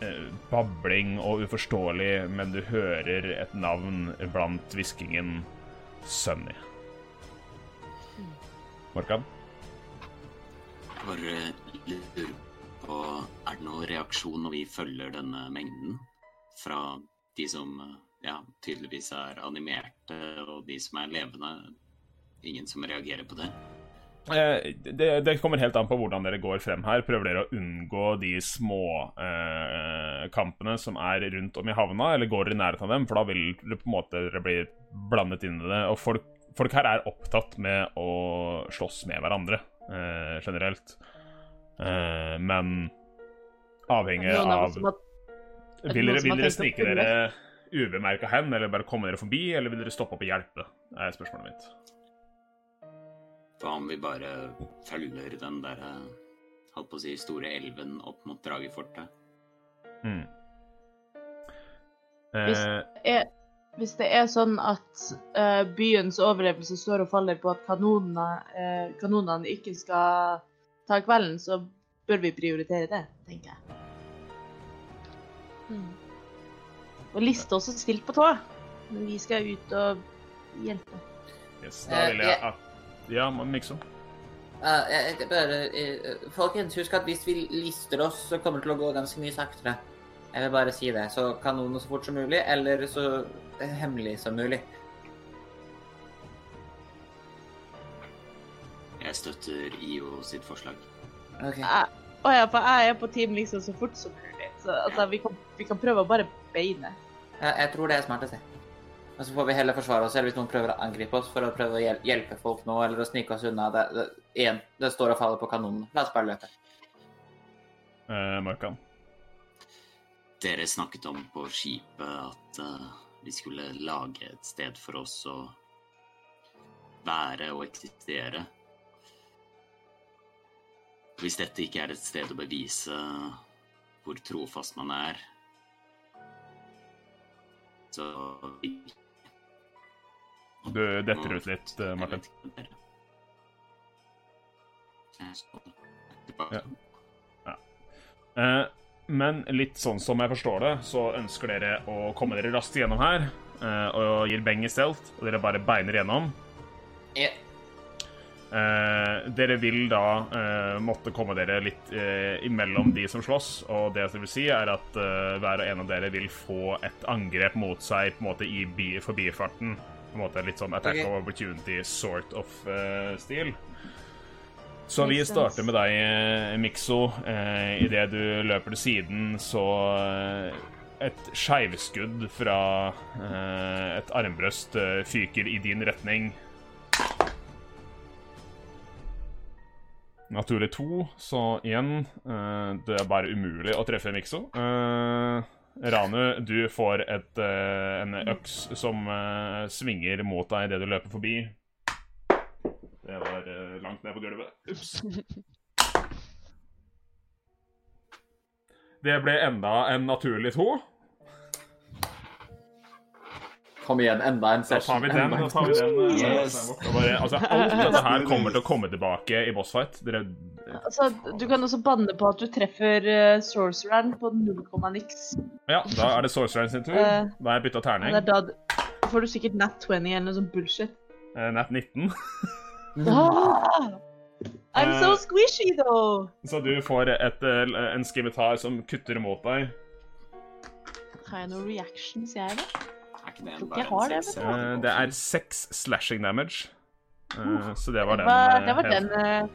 eh, babling og uforståelig, men du hører et navn blant hviskingen Sunny. Morkan? Jeg bare lurer på Er det noen reaksjon når vi følger denne mengden? Fra de som ja, tydeligvis er animerte, og de som er levende? Ingen som reagerer på det? Eh, det, det kommer helt an på hvordan dere går frem her. Prøver dere å unngå de små eh, som er rundt om i havna, eller går dere i nærheten av dem? For da vil dere på en måte dere bli blandet inn i det. Og folk, folk her er opptatt med å slåss med hverandre, eh, generelt. Eh, men avhengig av Vil dere, vil dere snike dere ubemerka hen, eller bare komme dere forbi, eller vil dere stoppe opp og hjelpe? er spørsmålet mitt. Hva om vi bare følger den derre holdt på å si store elven opp mot Dragefortet? Mm. Hvis- Eh, er, hvis det er sånn at uh, byens overlevelse står og faller på at kanonene, uh, kanonene ikke skal ta kvelden, så bør vi prioritere det, tenker jeg. Mm. Og liste også stilt på tå. Men vi skal ut og hjelpe. yes, da vil jeg Eh, at Ja, Mikso. liksom. jeg, bare, eh, folkens, husk at hvis vi lister oss, så kommer det til å gå ganske mye saktere. Jeg vil bare si det. Så kanonen så fort som mulig, eller så hemmelig som mulig. Jeg støtter IO sitt forslag. Okay. Jeg, å ja, for jeg er på team liksom så fort som mulig. Så altså, vi kan, vi kan prøve å bare beine. Jeg, jeg tror det er smartest, jeg. Og så får vi heller forsvare oss selv hvis noen prøver å angripe oss for å prøve å hjel- hjelpe folk nå, eller å snike oss unna. Det, det, igjen, det står og faller på kanonen. La oss bare løpe. Eh, Markan. Dere snakket om på skipet at uh, vi skulle lage et sted for oss å være og eksistere. Hvis dette ikke er et sted å bevise hvor trofast man er, så Du detter ut litt, eh, Martin. Ja. Ja. Eh, men litt sånn som jeg forstår det, så ønsker dere å komme dere raskt igjennom her. eh, og gir beng i stelt, og dere bare beiner gjennom. Ja. Eh, dere vil da eh, måtte komme dere litt eh, imellom de som slåss, og det som vil si, er at hver og en av dere vil få et angrep mot seg på en måte i bi forbifarten. På en måte Litt sånn attack okay. of opportunity sort of stil. Så vi starter med deg, Mikso. Eh, Idet du løper til siden, så Et skeivskudd fra eh, et armbrøst fyker i din retning. Naturlig to, så igjen uh, Det er bare umulig å treffe Mikso. Uh, Ranu, du får et, uh, en øks som eh, svinger mot deg idet du løper forbi. Det var eh, langt ned på gulvet. Ups. Det ble enda en naturlig to. Kom igjen, enda en Da session. tar vi den. enda Da tar vi den. eh, Yes. bare, altså, alt dette her kommer til å komme tilbake i bossfight. Dere Altså, du kan også banne på at du treffer uh, sorcereren på 0, niks. Ja, da er det Sorcereren sin tur. Eh, Da har jeg bytta er terning. da da får du sikkert nat 20 eller noe sånt bullshit. Uh, Nat 19. Ah! I'm so Eh, squishy, though! Så du får et, eh, en skimitar som kutter mot deg. Har jeg noen reactions, jeg, da? Er ikke det en bare har en det, seks? vet Eh, eller noe? Det er seks slashing damage. Uh, Så det var den. Eh, Det var den eh,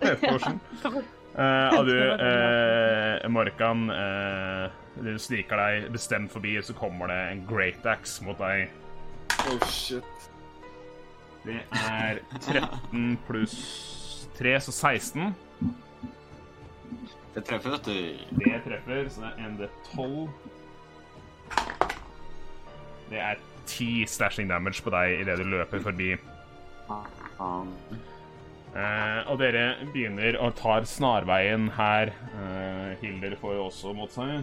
det Eh, og du, Det eh, Morkan, uh, du sniker deg bestemt forbi, så kommer det en great axe mot deg. Oh, shit. Det er 13 pluss 3, så 16. Det treffer, vet du. Det treffer, så det er en D12. Det er 10 slashing damage på deg idet du løper forbi. Eh, og dere begynner å ta snarveien her. Eh, Hilder får jo også mot seg.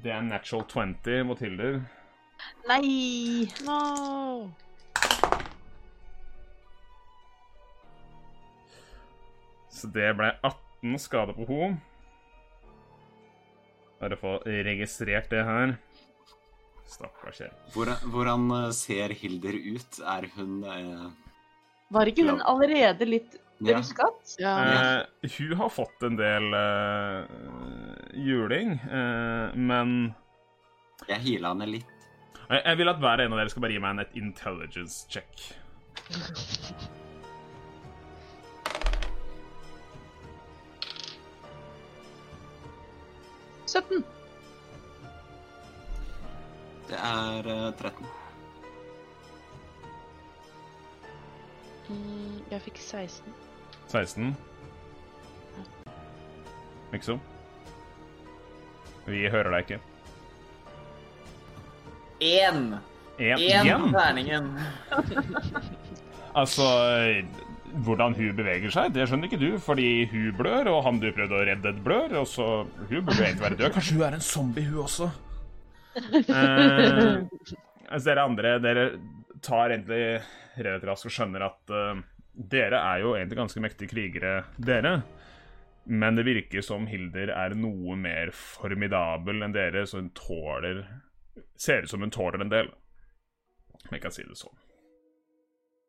Det er natural 20 mot Hilder. Nei! No! Så det ble 18 skade på henne. Bare få registrert det her. Stakkars jeg. Hvordan, hvordan eh, ser Hilder ut? Er hun eh, Var ikke hun allerede litt Ja. ruskete? Ja. Eh, hun har fått en del eh, juling, eh, men Jeg heala henne litt. jeg, jeg vil at hver en av dere skal bare gi meg en et intelligence check. – 17. Det er eh, 13. Mm, jeg fikk 16. 16. Liksom. Vi hører deg ikke. Én! Én igjen? på terningen. Altså Hvordan hun beveger seg, det skjønner ikke du, fordi hun blør, og han du prøvde å redde, blør, og så Hun burde egentlig være død. Kanskje hun er en zombie, hun også? Eh, altså dere andre, dere tar egentlig relativt raskt og skjønner at uh, dere er jo egentlig ganske mektige krigere, dere. Men det virker som Hilder er noe mer formidabel enn dere, så hun tåler Ser ut som hun tåler en del. Om jeg kan si det sånn.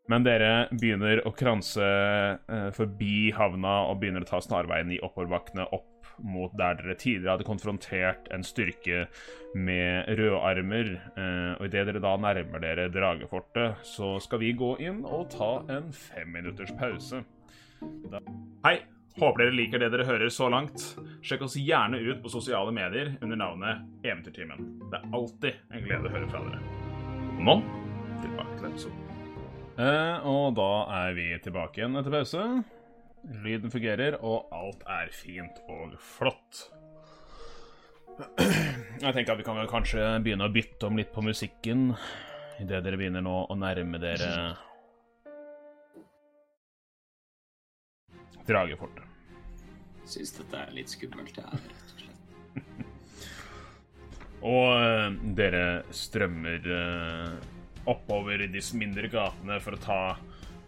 Men dere begynner å kranse eh, forbi havna og begynner å ta snarveien i oppoverbakkene opp mot der dere tidligere hadde konfrontert en styrke med rødarmer. Eh, og idet dere da nærmer dere Dragefortet, så skal vi gå inn og ta en femminutters pause. Da. Hei! Håper dere liker det dere hører så langt. Sjekk oss gjerne ut på sosiale medier under navnet Eventyrtimen. Det er alltid en glede å høre fra dere. Og nå tilbake til episoden. Eh, og da er vi tilbake igjen etter pause. Lyden fungerer, og alt er fint og flott. Jeg tenker at vi kan vel kanskje begynne å bytte om litt på musikken idet dere begynner nå å nærme dere Dragefortet. Syns dette er litt skummelt, jeg, rett og slett. Og eh, dere strømmer eh, oppover i disse mindre gatene for å ta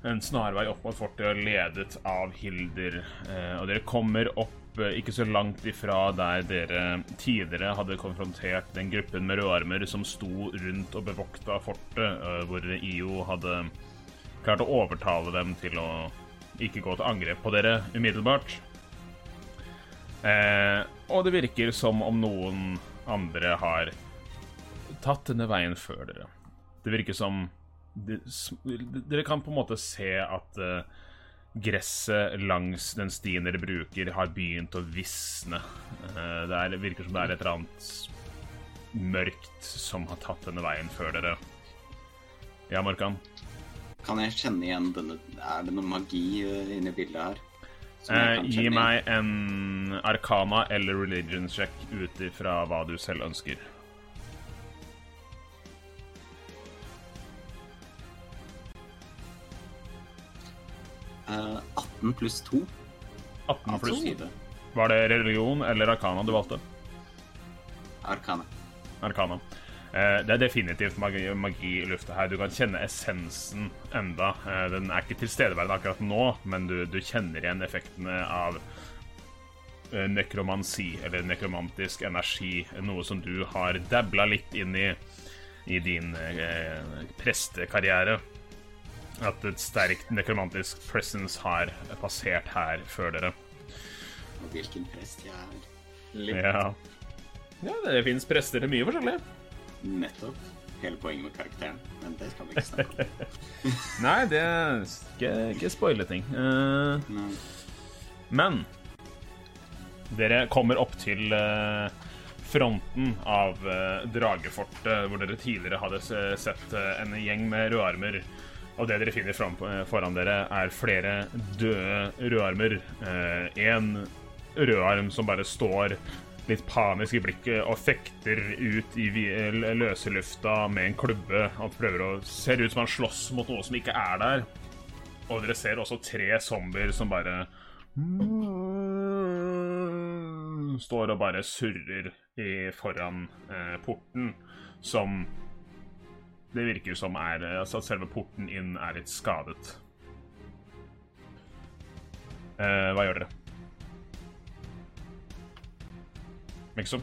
en snarvei opp mot fortet, ledet av Hilder. Eh, og dere kommer opp eh, ikke så langt ifra der dere tidligere hadde konfrontert den gruppen med rødarmer som sto rundt og bevokta fortet, eh, hvor IO hadde klart å overtale dem til å ikke gå til angrep på dere umiddelbart. Eh, og det virker som om noen andre har tatt denne veien før dere. Det virker som det, Dere kan på en måte se at eh, gresset langs den stien dere bruker, har begynt å visne. Eh, det er, virker som det er et eller annet mørkt som har tatt denne veien før dere. Ja, Morkan? Kan jeg kjenne igjen denne Er det noe magi eh, inni bildet her? Eh, gi meg en arkana eller religion check ut ifra hva du selv ønsker. 18 pluss 2. 18 Altså pluss 2. Var det religion eller arkana du valgte? Arkana. Arkana. Eh, Det er definitivt magi, magi i lufta her. Du kan kjenne essensen enda. Eh, Den er ikke tilstedeværende akkurat nå, men du, du kjenner igjen effektene av eh, nekromansi, eller nekromantisk energi. Noe som du har dabla litt inn i i din eh, prestekarriere. At et sterkt nekromantisk presence har passert her før dere. Og hvilken prest jeg er. Litt. Ja, ja det fins prester til mye forskjellig. Nettopp. Hele poenget med karakteren. Men det skal vi ikke snakke om. Nei, det er ikke, spoile ting. Uh, men dere kommer opp til uh, fronten av uh, Dragefortet, hvor dere tidligere hadde sett en gjeng med rødarmer. Og det dere finner fram, eh, foran dere, er flere døde rødarmer. En rødarm som bare står litt panisk i blikket og fekter ut i løse lufta med en klubbe. Han prøver å Ser ut som han slåss mot noe som ikke er der. Og dere ser også tre zombier som bare Står og bare surrer i, foran eh, porten, som Det virker som er eh, altså at selve porten inn er litt skadet. Eh, hva gjør dere? Miksom?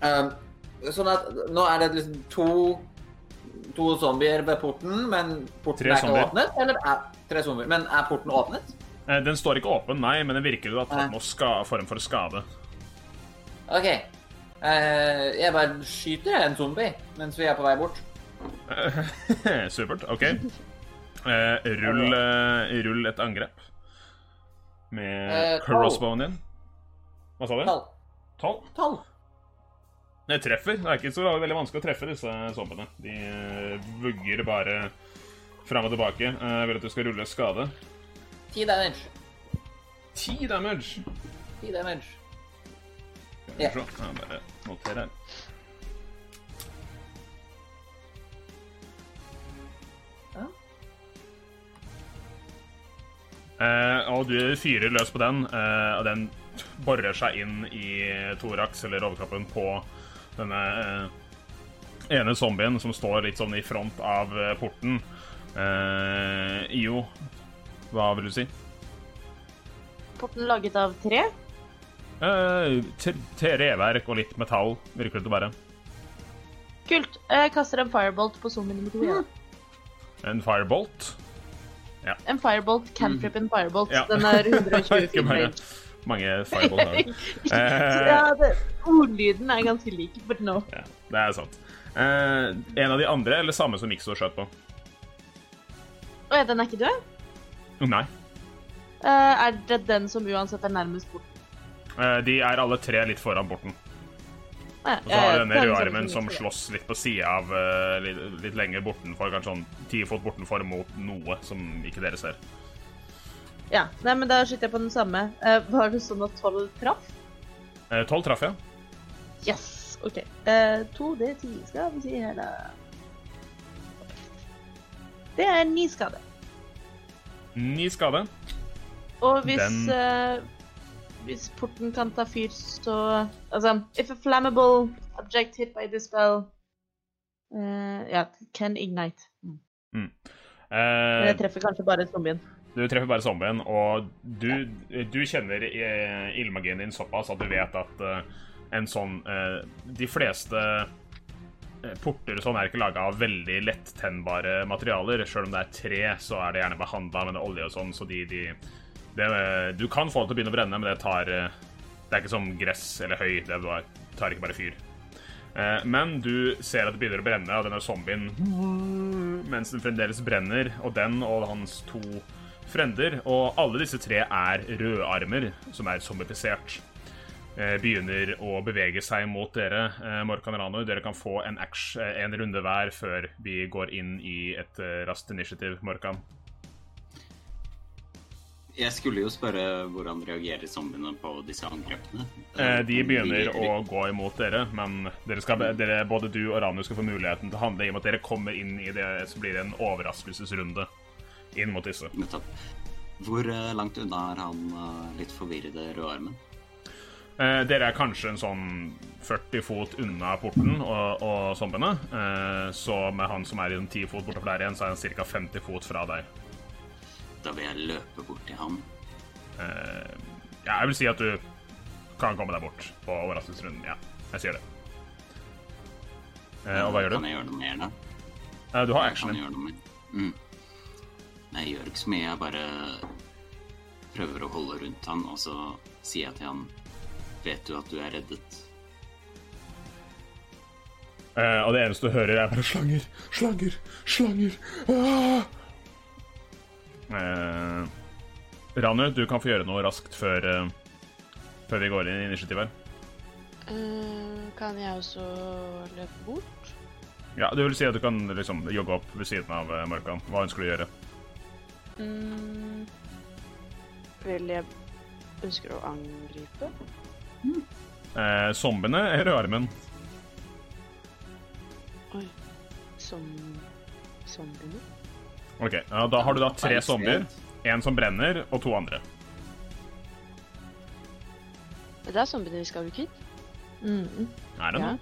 Um, sånn at nå er det liksom to To zombier ved porten, men porten Tre er ikke zombier. åpnet? Eller er, tre zombier, men er porten åpnet? Eh, den står ikke åpen, nei, men det virker jo at den må ska form for skade. OK. Eh, jeg bare skyter en zombie mens vi er på vei bort. Supert. OK. Eh, rull, eh, rull et angrep med Eh, crossbowen din. Hva sa du? Tall. Tolv? Det treffer. Det er ikke så veldig vanskelig å treffe disse zombiene. De vugger bare fram og tilbake. Jeg vil at du skal rulle skade. Ti damage. Ti damage. Ti damage. Skal vi Ja. se. Jeg bare noterer her. Eh, og du fyrer løs på den, eh, og den borer seg inn i thorax, eller overkroppen, på denne eh, ene zombien som står litt sånn i front av porten. Eh, Io, hva vil du si? Porten laget av tre. Eh, Treverk og litt metall, virker det til å være. Kult. Jeg kaster en firebolt på zombie nummer to. Ja. En firebolt. En firebolt, cantrip en firebolt. Ja. Den er 120 Ikke mange, feet. mange fireball har Eh, Ja, ordlyden er ganske lik, but no. Ja, det er sant. Eh, en av de andre, eller samme som Mikso skjøt på? Å ja, den er ikke død? Nei. Eh, er det den som uansett er nærmest bort? Eh, de er alle tre litt foran borten. Og så har du denne den rødarmen som- som slåss litt på sida av eh, litt, litt lenger bortenfor, kanskje sånn ti fot bortenfor mot noe som ikke dere ser. Ja, nei, men da skyter jeg på den samme. Eh, var det sånn at 12 traff? Eh, Tolv traff, ja. Yes, OK. Uh, 2D10 skal vi si her, da. Det er ni skade. Ni skade. Og hvis, Den- eh, hvis porten kan ta fyr, så Altså, if a flammable object hit by this spell uh, yeah, can ignite. Mm. Men Eh, jeg treffer kanskje bare zombien. Du treffer bare zombien, og du, du kjenner eh, ildmagien din såpass at du vet at uh, en sånn eh, De fleste eh, porter og sånn er ikke laga av veldig lettennbare materialer. Selv om det er tre, så er det gjerne behandla med olje og sånn, så de, de det, Du kan få det til å begynne å brenne, men det tar eh, Det er ikke som gress eller høy. Det tar ikke bare fyr. Eh, Men du ser at det begynner å brenne, og denne zombien mens den fremdeles brenner, og den og hans to frender, og alle disse tre er rødarmer, som er zombifisert, eh, begynner å bevege seg mot dere, Morkan Rano. Dere kan få en, action, en runde hver før vi går inn i et raskt initiativ, Morkan. Jeg skulle jo spørre hvordan reagerer zombiene på disse angrepene. Eh, De begynner De- å gå imot dere, men dere skal, dere, både du og Ranu skal få muligheten til å handle i og med at dere kommer inn i det, så blir det en overraskelsesrunde inn mot disse. Hvor eh, langt unna er han eh, litt forvirrede rødarmen? Eh, dere er kanskje en sånn 40 fot unna porten og, og zombiene. Eh, så med han som er i den 10 fot borte for der igjen, så er han ca. 50 fot fra deg. Da vil jeg løpe bort til han. Uh, ja, jeg vil si at du kan komme deg bort på overraskelsesrunden. Ja, jeg sier det. Uh, og hva gjør du? Kan jeg gjøre noe mer, da? Uh, du har Jeg action kan gjøre noe. Mm. Jeg gjør ikke så mye. Jeg bare prøver å holde rundt han, og så sier jeg til han Vet du at du er reddet? Uh, og det eneste du hører, er bare slanger, slanger, slanger. Ah! Eh, Ranu, du kan få gjøre noe raskt før, eh, før vi går inn i initiativ her. Eh, kan jeg også løpe bort? Ja, det vil si at du kan liksom jogge opp ved siden av eh, Markan. Hva ønsker du å gjøre? Mm, vel, jeg ønsker å angripe. Eh, zombiene eller armen? Oi. Som zombiene? Ok, ja, Da har du da tre zombier. En som brenner, og to andre. Det er zombiene vi skal bli kvitt? Mm. Er det Ja. noe?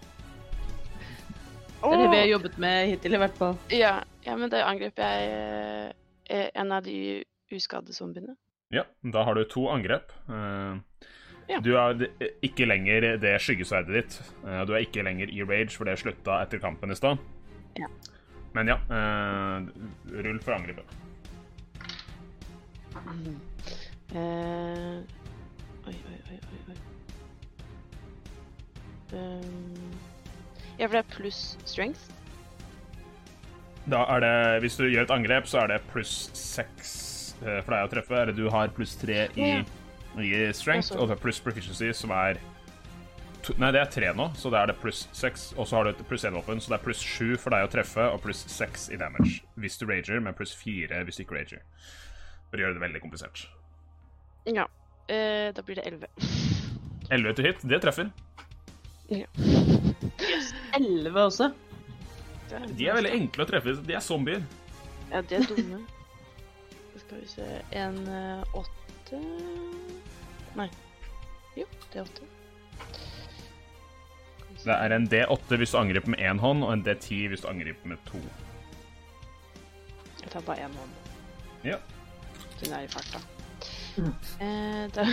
Det er det vi har jobbet med hittil, i hvert fall. Ja, ja, men da angriper jeg eh, en av de uskadde zombiene. Ja, da har du to angrep. Eh, Ja. Du er ikke lenger det skyggesverdet ditt. Eh, Du er ikke lenger i rage, for det slutta etter kampen i stad. Ja. Men ja, eh, rull for angrepet. Mm. Uh, oi, oi, oi, oi. Um, ja, for det er pluss strength. Da er det, Hvis du gjør et angrep, så er det pluss seks eh, for deg å treffe. Eller du har pluss tre i, i strength, og så pluss proficiency, som er to, Nei, det er tre nå, så da er det pluss seks. Og så har du et pluss én-våpen, så det er pluss sju for deg å treffe, og pluss seks i damage hvis du rager, men pluss fire hvis du ikke rager. For å gjøre det veldig komplisert. Ja. Eh, da blir det 11. 11 til hit, det treffer. Elleve også. De er veldig enkle å treffe. De er zombier. Ja, de er dumme. Så skal vi se En eh, åtte Nei. Jo, det er åtte. Det er en D8 hvis du angriper med én hånd, og en D10 hvis du angriper med to. Jeg tar bare én hånd. Ja. Den er i farta. Eh, da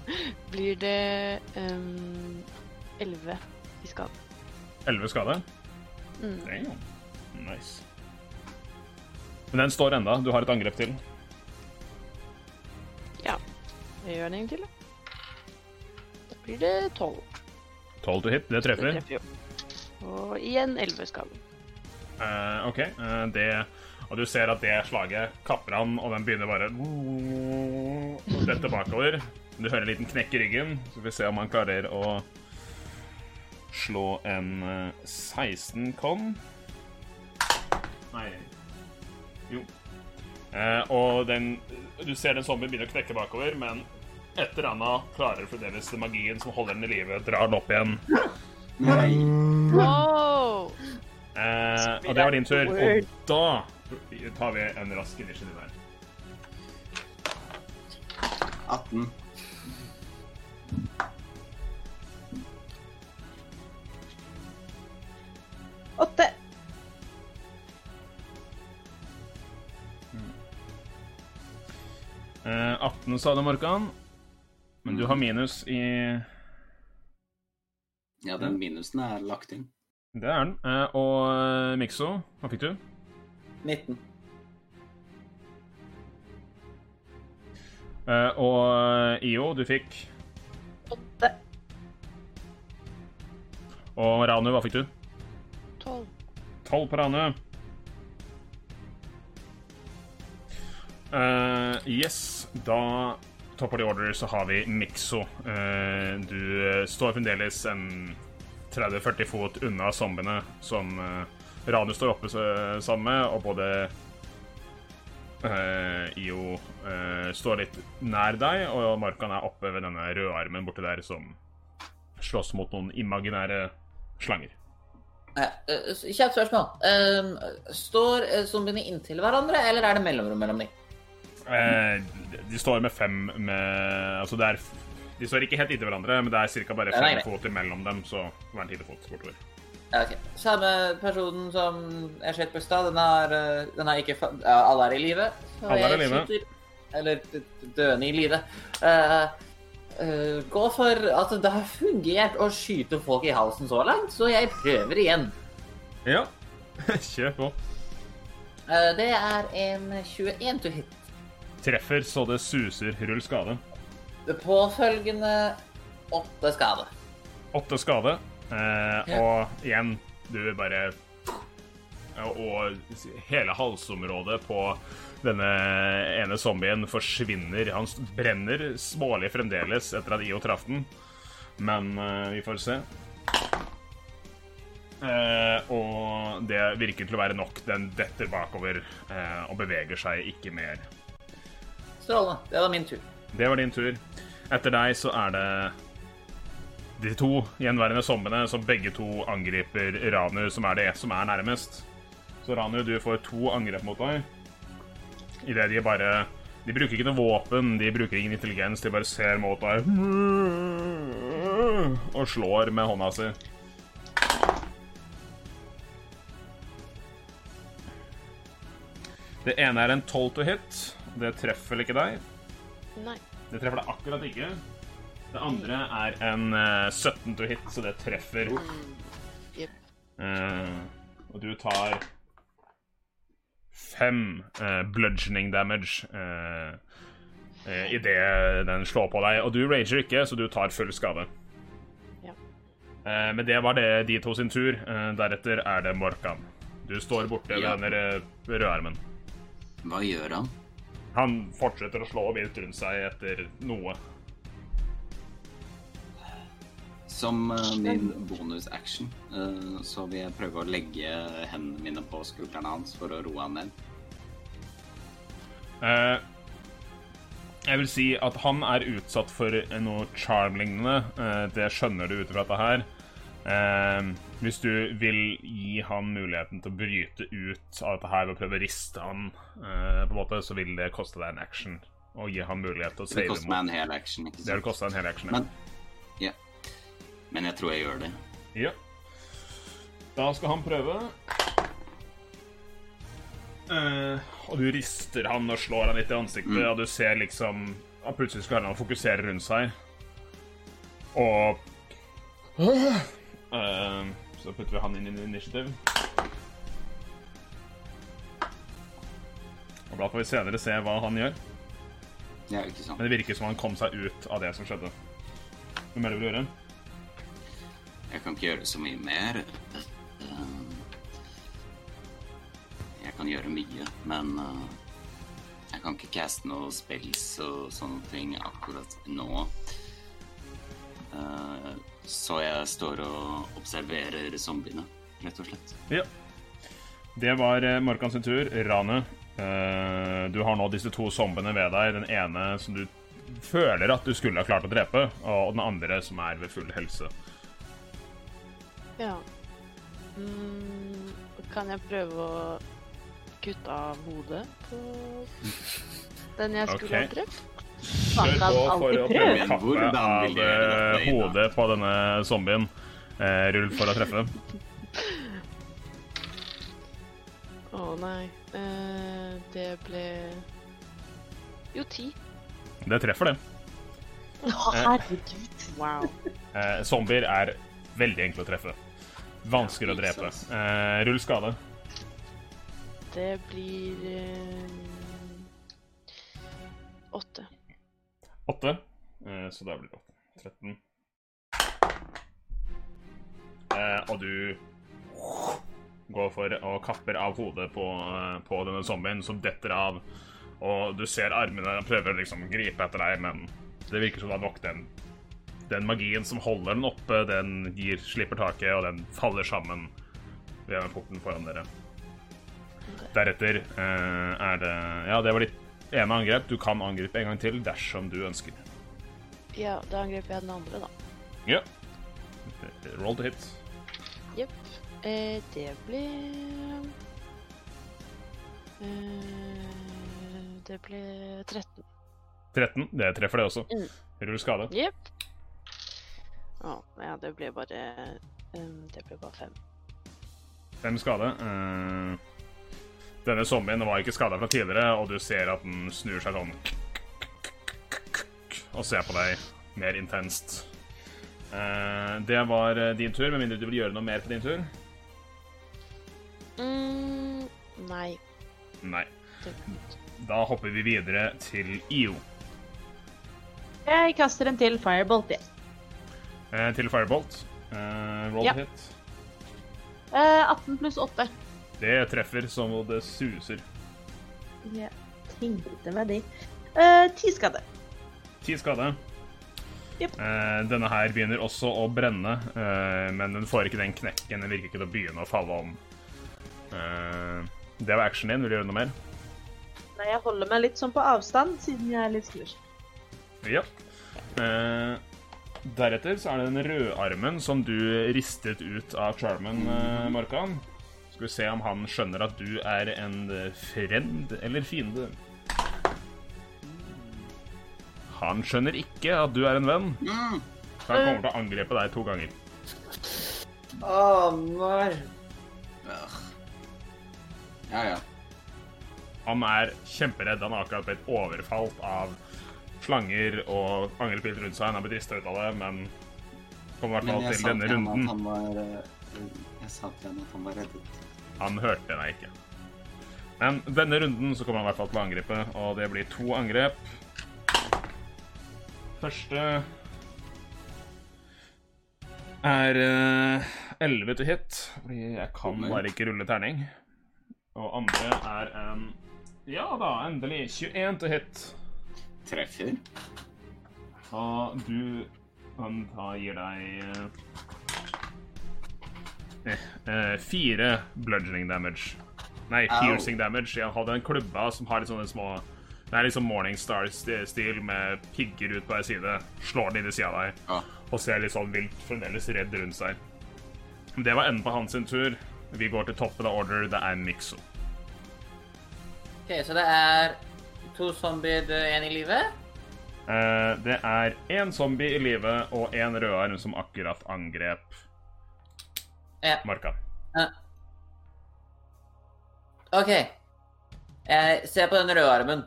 blir det um, 11 i skade. 11 skade. Mm. Damn. Nice. Men den står enda. Du har et angrep til. Ja. Jeg gjør en gang til, da. Da blir det 12. 12 to hit, det Det treffer. treffer jo. Og igjen 11 skade. Uh, OK. Uh, det Og du ser at det slaget kapper han, og den begynner bare å dette bakover. Du hører en liten knekk i ryggen, så vi ser om han klarer å slå en eh, 16 con. Nei Jo. Eh, og den Du ser den zombien begynner å knekke bakover, men et Anna klarer fremdeles magien som holder den i live, drar den opp igjen. Nei. Wow! Eh, og det var din tur. Og da tar vi en rask initiativ her. 18. Åtte. Eh, 18 sa du, Morkan. Du har minus i Ja, den minusen er lagt inn. Det er den. Eh, og eh, Mikso, hva fikk du? 19. Eh, og IO, du fikk 8. Og Ranu, hva fikk du? 12. 12 på Ranu. Uh, yes, da Top of the order så har vi Mikso. Eh, du eh, står fremdeles en 30-40 fot unna zombiene som eh, Ranu står oppe sammen med, og både IO står litt nær deg, og Markan er oppe ved denne rødarmen borte der som slåss mot noen imaginære slanger. Kjapt spørsmål. Står zombiene inntil hverandre, eller er det mellomrom mellom dem? Eh, de står med fem med Altså, det er De står ikke helt inntil hverandre, men det er ca. bare fem fot imellom dem, så hver tide fot bortover. Ja, ok. Samme personen som jeg skjøt på i stad, den er, eh, den er ikke ja, Alle er i live. så Alle er i live. Eller døende i live. Uh, uh, gå for at det har fungert å skyte folk i halsen så langt, så jeg prøver igjen. Ja. Kjør på. Uh, det er en 21 to hit. Treffer så det suser. Rull skade. Det påfølgende åtte skade. Åtte skade. Eh, og igjen, du bare Og hele halsområdet på denne ene zombien forsvinner. Han brenner smålig fremdeles etter at IO traff den, men eh, vi får se. Eh, og det virker til å være nok. Den detter bakover eh, og beveger seg ikke mer. Strålende. Det var min tur. Det var din tur. Etter deg så er det de to gjenværende sommene som begge to angriper Ranu, som er det som er nærmest. Så Ranu, du får to angrep mot deg. Idet de bare De bruker ikke noe våpen, de bruker ingen intelligens, de bare ser mot deg og slår med hånda si. Det ene er en 12 to hit. Det treffer vel ikke deg? Nei. Det treffer deg akkurat ikke. Det andre er en eh, 17 to hit, så det treffer. Jepp. Eh, og du tar fem uh, bludgeoning damage uh, uh, idet den slår på deg. Og du rager ikke, så du tar full skade. Ja. Eh, men det var det de to sin tur. Eh, deretter er det Morkan. Du står borte ved Ja. denne røde armen. Hva gjør han? Han fortsetter å slå vilt rundt seg etter noe. Som uh, min bonusaction uh, så vil jeg prøve å legge hendene mine på skuldrene hans for å roe han ned. Uh, jeg vil si at han er utsatt for noe charm-lignende. Det skjønner du ut ifra dette her. Eh, hvis du vil gi han muligheten til å bryte ut av dette her ved å prøve å riste han, uh, på en måte, så vil det koste deg en action. Og gi han mulighet til å Det save koster meg mot. en hel action, ikke Det vil koste en hel action. Men, ja. Men jeg tror jeg gjør det. Ja. Da skal han prøve. Uh, og du rister han og slår han litt i ansiktet, Mm. og du ser liksom at plutselig skal han fokusere rundt seg. Og Eh, Så putter vi han inn i initiativ. Og Da får vi senere se hva han gjør. Ja, ikke sant? Men det virker som han kom seg ut av det som skjedde. Hva mer du vil gjøre? Jeg kan ikke gjøre så mye mer. Eh, Jeg kan gjøre mye, men eh, jeg kan ikke caste noe spells og sånne ting akkurat nå. Så jeg står og observerer zombiene, rett og slett. Ja. Det var eh, Morkan sin tur. Rane, eh, du har nå disse to zombiene ved deg. Den ene som du føler at du skulle ha klart å drepe, og den andre som er ved full helse. Ja. Mm, kan jeg prøve å kutte av hodet på den jeg skulle okay. ha drept? Kjør på for å prøve å kappe av eh, hodet på denne zombien. Eh, rull for å treffe. Å nei. Uh, det ble Jo, ti. Det treffer, det. Å, herregud. Wow. Eh, zombier er veldig enkle å treffe. Vanskelig å drepe. Eh, rull skade. Det blir åtte. Åtte. Eh, så da blir det åtte. 13. Eh, og du går for og kapper av hodet på, eh, på denne zombien, som detter av. Og du ser armene og prøver å liksom gripe etter deg, men det virker som det er nok den Den magien som holder den oppe, den gir, slipper taket, og den faller sammen ved porten foran dere. Deretter eh, er det Ja, det var ditt ene angrep. Du kan angripe en gang til dersom du ønsker. Ja, da angriper jeg den andre, da. Ja. Roll to hit. Jepp. Eh, det blir eh, Det blir 13. 13. Det treffer det også. Mm. Rull skade. Jepp. Å, ja, det blir bare um, Det blir bare fem. Fem skade. Eh, denne zombien var ikke skada fra tidligere, og du ser at den snur seg sånn og ser på deg mer intenst. Eh, det var eh, din tur, med mindre du vil gjøre noe mer på din tur. Mm, nei. Nei. Da hopper vi videre til IO. Jeg kaster en til firebolt, jeg. Eh, til Firebolt. Eh, roll Ja. hit. Eh, 18 pluss 8. Det treffer som det suser. Jeg tenkte meg det. Eh, 10 skade. Ti skade. Yep. Uh, denne her begynner også å brenne, uh, men den får ikke den knekken. Den virker ikke til å begynne å falle om. Eh, det var actionen din. Vil du gjøre noe mer? Nei, jeg holder meg litt sånn på avstand, siden jeg er litt skurs. Ja. Eh, deretter så er det den rødarmen som du ristet ut av Charmen, eh, Markan. Skal vi se om han skjønner at du er en eh, frend eller fiende. Han skjønner ikke at du er en venn, Mm. så han kommer til å angripe deg to ganger. Å nei. Ja, ja. Han er kjemperedd. Han har akkurat blitt overfalt av slanger og angrepil rundt seg. Han har blitt rista ut av det, men kommer i hvert fall til denne runden. var eh, Jeg sa til han at han var reddet. Han hørte deg ikke. Men denne runden så kommer han i hvert fall til å angripe, og det blir to angrep. Første er eh, 11 til hit, fordi jeg kan bare ikke rulle terning. Og andre er en Ja da, endelig. 21 til hit. Treffer. Og du Han gir deg eh, fire bludgeoning damage. Nei, piercing damage. Jeg hadde en klubba som har litt sånne små Det er liksom Morningstar-stil med pigger ut på hver side. Slår den inn i sida av deg Ja. og ser litt sånn vilt fremdeles redd rundt seg. Det var enden på hans sin tur. Vi går til toppen av order. Det er Mixo. Ok, Så det er to zombier, én i live? Eh, det er én zombie i live og én rødarm som akkurat angrep Ja. Marka. OK. Jeg ser på den røde armen,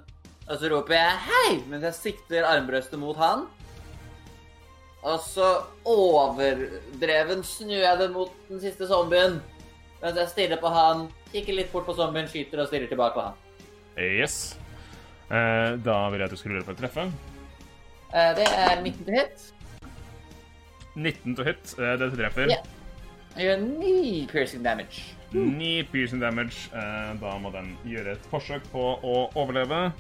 og så roper jeg 'hei' mens jeg sikter armbrøstet mot han. Og så overdreven snur jeg den mot den siste zombien. Mens jeg stirrer på han, kikker litt fort på zombien, skyter og stirrer tilbake på han. Yes. Eh, da vil jeg at du skal rulle for å treffe. Eh, Det er 19 til hit. 19 til hit. Eh, det treffer. Ja. Jeg gjør ni piercing damage. Ni piercing damage. Eh, da må den gjøre et forsøk på å overleve.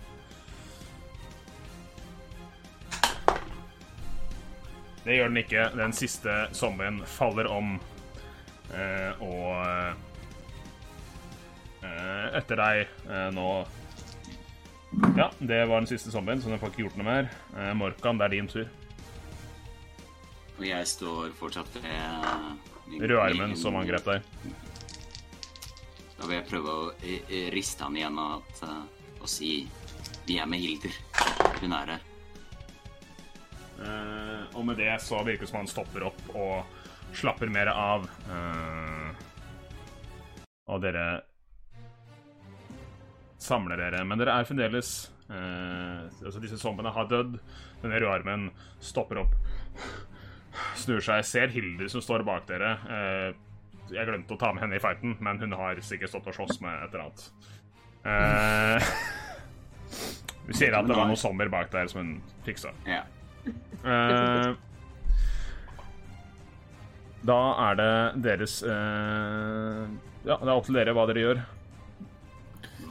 Det gjør den ikke. Den siste zombien faller om. Eh, og eh, etter deg eh, nå Ja, det var den siste zombien, så den får ikke gjort noe mer. Eh, Morkan, det er din tur. Og jeg står fortsatt ved Rødarmen som angrep deg. Da vil jeg prøve å eh, eh, riste han igjen at, eh, og si Vi er med Hilder. Hun er her. Uh, og med det så virker det som han stopper opp og slapper mer av. Uh, og dere samler dere, men dere er fremdeles uh, Altså, disse zombiene har dødd. Denne rødarmen stopper opp, snur seg, ser Hilder som står bak dere. Eh, jeg glemte å ta med henne i fighten, men hun har sikkert stått og slåss med et eller annet. Hun vi sier at det var noen sommer bak der som hun fiksa. Ja. Eh, da er det deres eh, Ja, det er opp til dere hva dere gjør.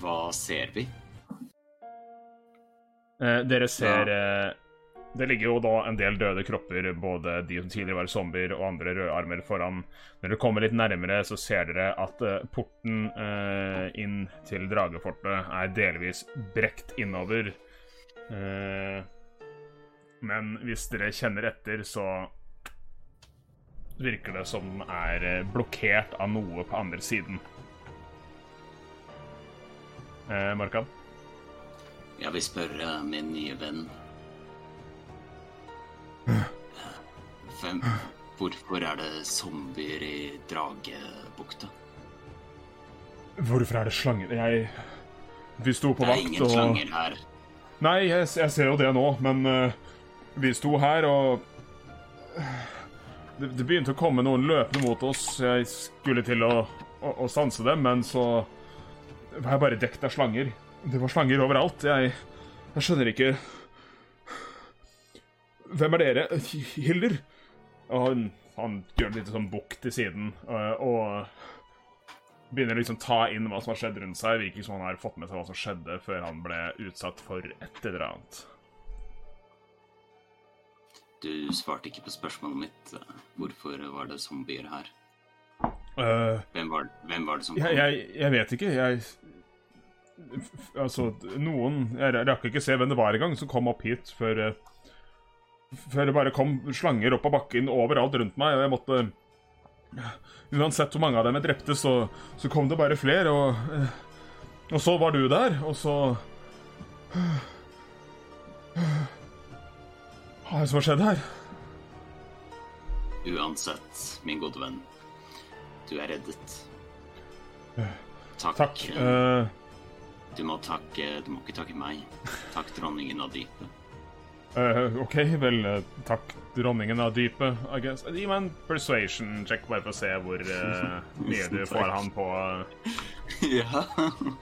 Hva ser vi? Eh, dere ser eh, Det ligger jo da en del døde kropper, både de som tidligere var zombier og andre rødarmer foran. Når dere kommer litt nærmere, så ser dere at eh, porten eh, inn til dragefortet er delvis brekt innover. Eh, men hvis dere kjenner etter, så virker det som den er eh, blokkert av noe på andre siden. Eh, Markan? Jeg vil spørre min nye venn Hvem Hvorfor er det zombier i Dragebukta? Hvorfor er det slanger Jeg Vi sto på vakt og Det er ingen og slanger her. Nei, jeg, jeg ser jo det nå, men uh, vi sto her og det, det begynte å komme noen løpende mot oss. Jeg skulle til å, å, å stanse dem, men så var jeg bare dekt av slanger. Det var slanger overalt. Jeg, jeg skjønner ikke Hvem er dere? Hilder? Og han, han gjør litt lite sånn bukk til siden øh, og begynner liksom ta inn hva som har skjedd rundt seg. Virker som han har fått med seg hva som skjedde før han ble utsatt for et eller annet. Du svarte ikke på spørsmålet mitt. Hvorfor var det zombier her? Uh, Hvem var, hvem var det som kom? jeg, jeg, jeg vet ikke. Jeg Altså, noen Jeg rakk ikke se hvem det var engang som kom opp hit før eh, Før det bare kom slanger opp av bakken overalt rundt meg, og jeg måtte Uansett hvor mange av dem jeg drepte, så, så kom det bare flere, og Og så var du der, og så Hva er det som har skjedd her? Uansett, min gode venn. Du er reddet. Takk. Takk. eh, Du må takke Du må ikke takke meg. Takk dronningen av dypet. Eh, OK, vel, eh, takk, dronningen av dypet, I guess. Gi meg en persuasion check, bare for å se hvor uh, mye du får han på uh, ja.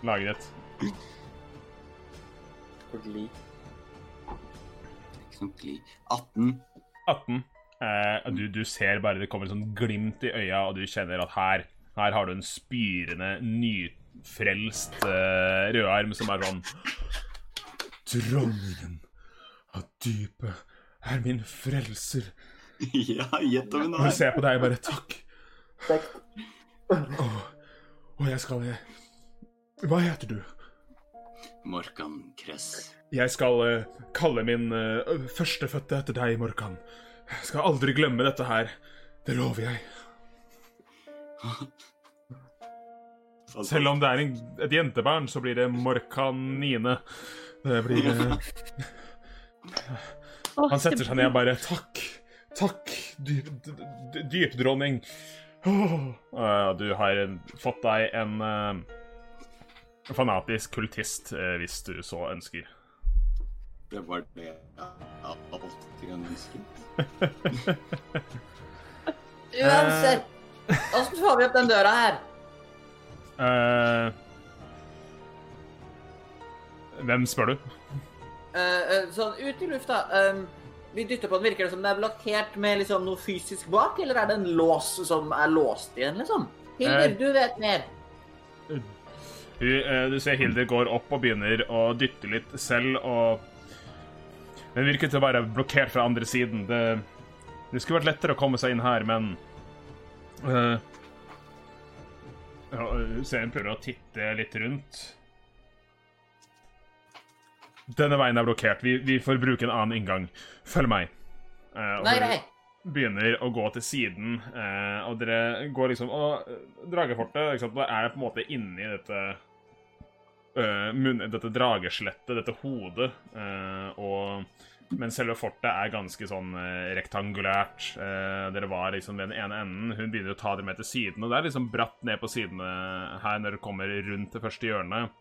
laget ditt. På gli. Knoppli. 18. 18. Uh, du, du ser bare det kommer et sånn glimt i øya, og du kjenner at her, her har du en spyrende, nyfrelst uh, rødarm som er sånn Dronningen av dypet er min frelser. ja, gjett om hun har. hun ser på deg og bare takk. Takk. og jeg skal eh, Hva heter du? Morkan Kress. Jeg skal uh, kalle min uh, førstefødte etter deg, Morkan. Jeg skal aldri glemme dette her. Det lover jeg. Selv om det er en, et jentebarn, så blir det Morkanine. Det blir Åh, Han setter seg ned og bare Takk, takk, dypdronning. Åh. Eh, du har fått deg en eh, fanatisk kultist, eh, hvis du så ønsker. Det var det jeg alltid ønsket. Uansett, åssen får vi opp den døra her? Uh, hvem spør du? Eh, eh, sånn ut i lufta. Um, vi dytter på den. Virker det som den er blokkert med liksom noe fysisk bak, eller er det en lås som er låst igjen, liksom? Hilder, Eh. du vet mer. Du, eh, du ser Hilder går opp og begynner å dytte litt selv, og Den virker til å være blokkert fra andre siden. Det, det skulle vært lettere å komme seg inn her, men uh, ja, hun prøver å titte litt rundt. Denne veien er blokkert. Vi, vi får bruke en annen inngang. Følg meg. Eh, og Nei, nei. begynner å gå til siden, eh, og dere går liksom Og eh, Dragefortet liksom, er på en måte inni dette uh, munn, Dette drageskjelettet, dette hodet, eh, og men selve fortet er ganske sånn rektangulært. Eh, dere var liksom ved den ene enden. Hun begynner å ta dere med til siden, og det er liksom bratt ned på sidene her når dere kommer rundt det første hjørnet.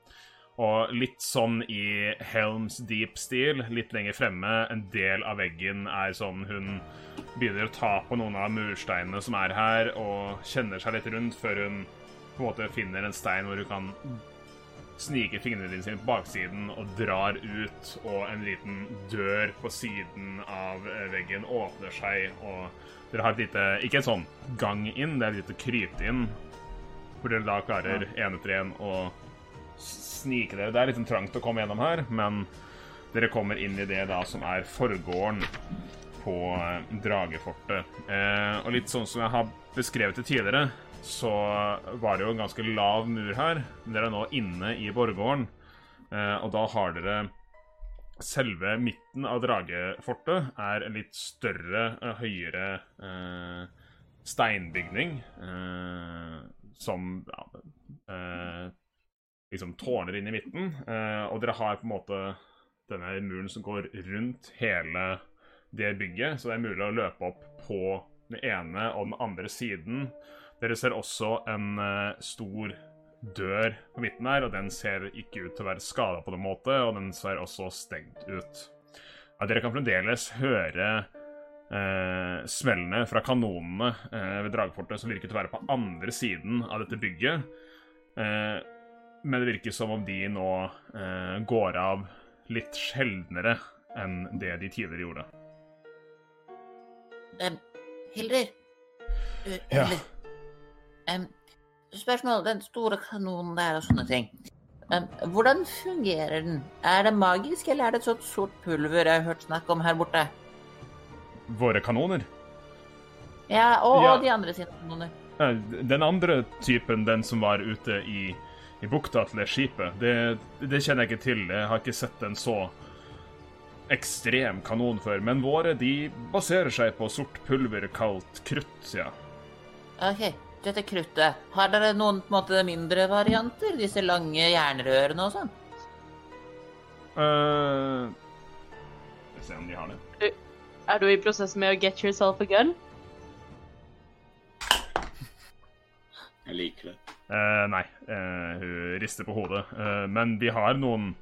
Og litt sånn i Helms Deep-stil, litt lenger fremme, en del av veggen er sånn hun begynner å ta på noen av mursteinene som er her, og kjenner seg litt rundt før hun på en måte finner en stein hvor hun kan snike fingrene sine på baksiden og drar ut, og en liten dør på siden av eh, veggen åpner seg, og dere har et lite Ikke en sånn gang inn, det er et lite kryp inn, hvor dere da klarer én etter én å snike dere. Det er litt trangt å komme gjennom her, men dere kommer inn i det da som er forgården på eh, Dragefortet. Eh, og litt sånn som jeg har beskrevet det tidligere, så var det jo en ganske lav mur her. Dere er nå inne i borggården, eh, og da har dere Selve midten av Dragefortet er en litt større, eh, høyere eh, steinbygning eh, som ja, liksom tårner inn i midten. Eh, og dere har på en måte denne muren som går rundt hele det bygget, så det er mulig å løpe opp på den ene og den andre siden. Dere ser også en eh, stor dør på midten her, og den ser ikke ut til å være skada på noen måte, og den ser også stengt ut. Ja, dere kan fremdeles høre eh, smellene fra kanonene eh, ved dragfortet, som virker til å være på andre siden av dette bygget. Eh, men det virker som om de nå eh, går av litt sjeldnere enn det de tidligere gjorde. Um, Hilder? Uh, Ja. Hilder. Um, spørsmål, den store kanonen der og sånne ting. Um, hvordan fungerer den? Er det magisk, eller er det et sånt sort pulver jeg har hørt snakk om her borte? Våre kanoner Ja, og, Ja. og de andre sine kanoner. Eh, Den andre typen, den som var ute i, i bukta til det skipet, det, det kjenner jeg ikke til. Jeg har ikke sett en så ekstrem kanon før. Men våre de baserer seg på sort pulver kalt krutt, ja. Ok, dette kruttet. Har dere noen på en måte mindre varianter? Disse lange jernrørene og sånn? Uh, Skal vi se om de har det. Er du i prosess med å get yourself a gun? Jeg liker det. Eh, nei, eh, hun rister på hodet. Eh, men vi har noen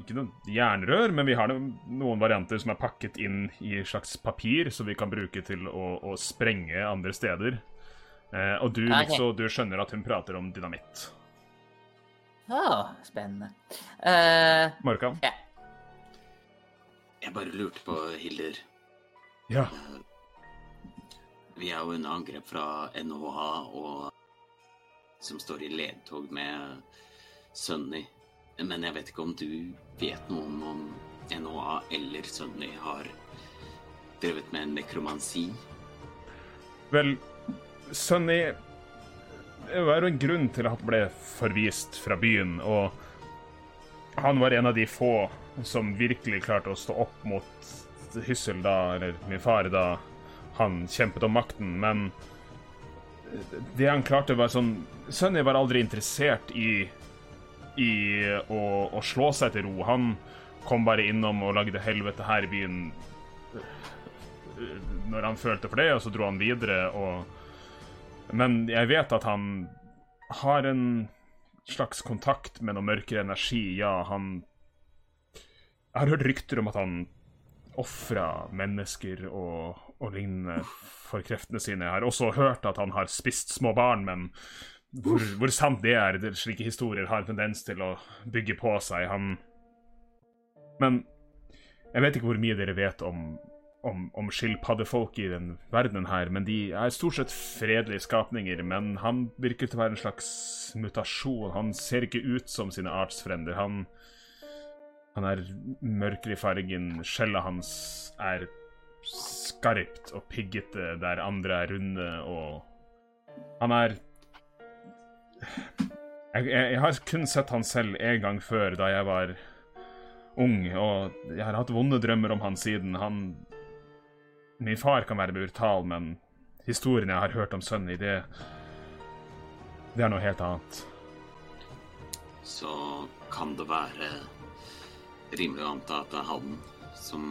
Ikke noen jernrør, men vi har noen, varianter som er pakket inn i et slags papir, som vi kan bruke til å, å sprenge andre steder. Eh, og du, okay. Mikso, du skjønner at hun prater om dynamitt. Å, spennende. Eh, Morkan? Jeg bare lurte på, Hilder Ja. Vi er jo under angrep fra NHH, og som står i ledtog med Sunny. Men jeg vet ikke om du vet noe om NHA eller Sunny har drevet med nekromansi? Vel, Sunny Det var jo en grunn til at han ble forvist fra byen, og han var en av de få som virkelig klarte å stå opp mot Hyssel da, eller min far, da han kjempet om makten, men det han klarte, var sånn Sonny var aldri interessert i i å, å slå seg til ro. Han kom bare innom og lagde helvete her i byen når han følte for det, og så dro han videre, og Men jeg vet at han har en slags kontakt med noe mørkere energi. Ja, han Jeg har hørt rykter om at han ofra mennesker og, og lignende for kreftene sine. Jeg har også hørt at han har spist små barn, men hvor, hvor sant det er, det, slike historier har en tendens til å bygge på seg. Han Men jeg vet ikke hvor mye dere vet om om, om skilpaddefolk i den verdenen her, men de er stort sett fredelige skapninger. Men han virker til å være en slags mutasjon. Han ser ikke ut som sine artsfrender. Han, han er mørkere i fargen. Skjellet hans er skarpt og piggete, der andre er runde, og Han er jeg, jeg, jeg har kun sett han selv en gang før, da jeg var ung, og jeg har hatt vonde drømmer om han siden. Han Min far kan være brutal, men historien jeg har hørt om sønnen i det Det er noe helt annet. Så kan det være rimelig å anta at det er han som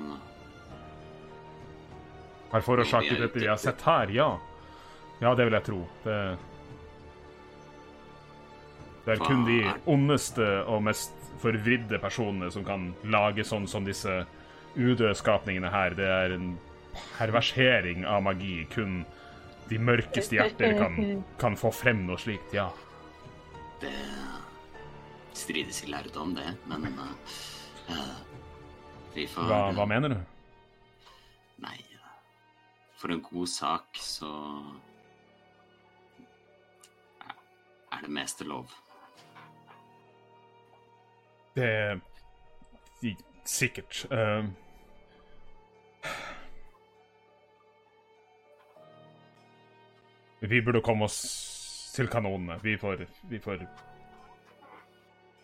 Har forårsaket dette vi har sett her, ja. Ja, det vil jeg tro. Det Det er kun de ondeste og mest forvridde personene som kan lage sånn som disse udøde skapningene her. Det er en perversering av magi. Kun de mørkeste hjerter kan, kan få frem noe slikt, ja. Det strides i lærdom, det, men uh, vi får Hva, hva mener du? Nei, for en god sak så er det meste lov. Det er sikkert. eh, vi burde komme oss til kanonene. Vi får, vi får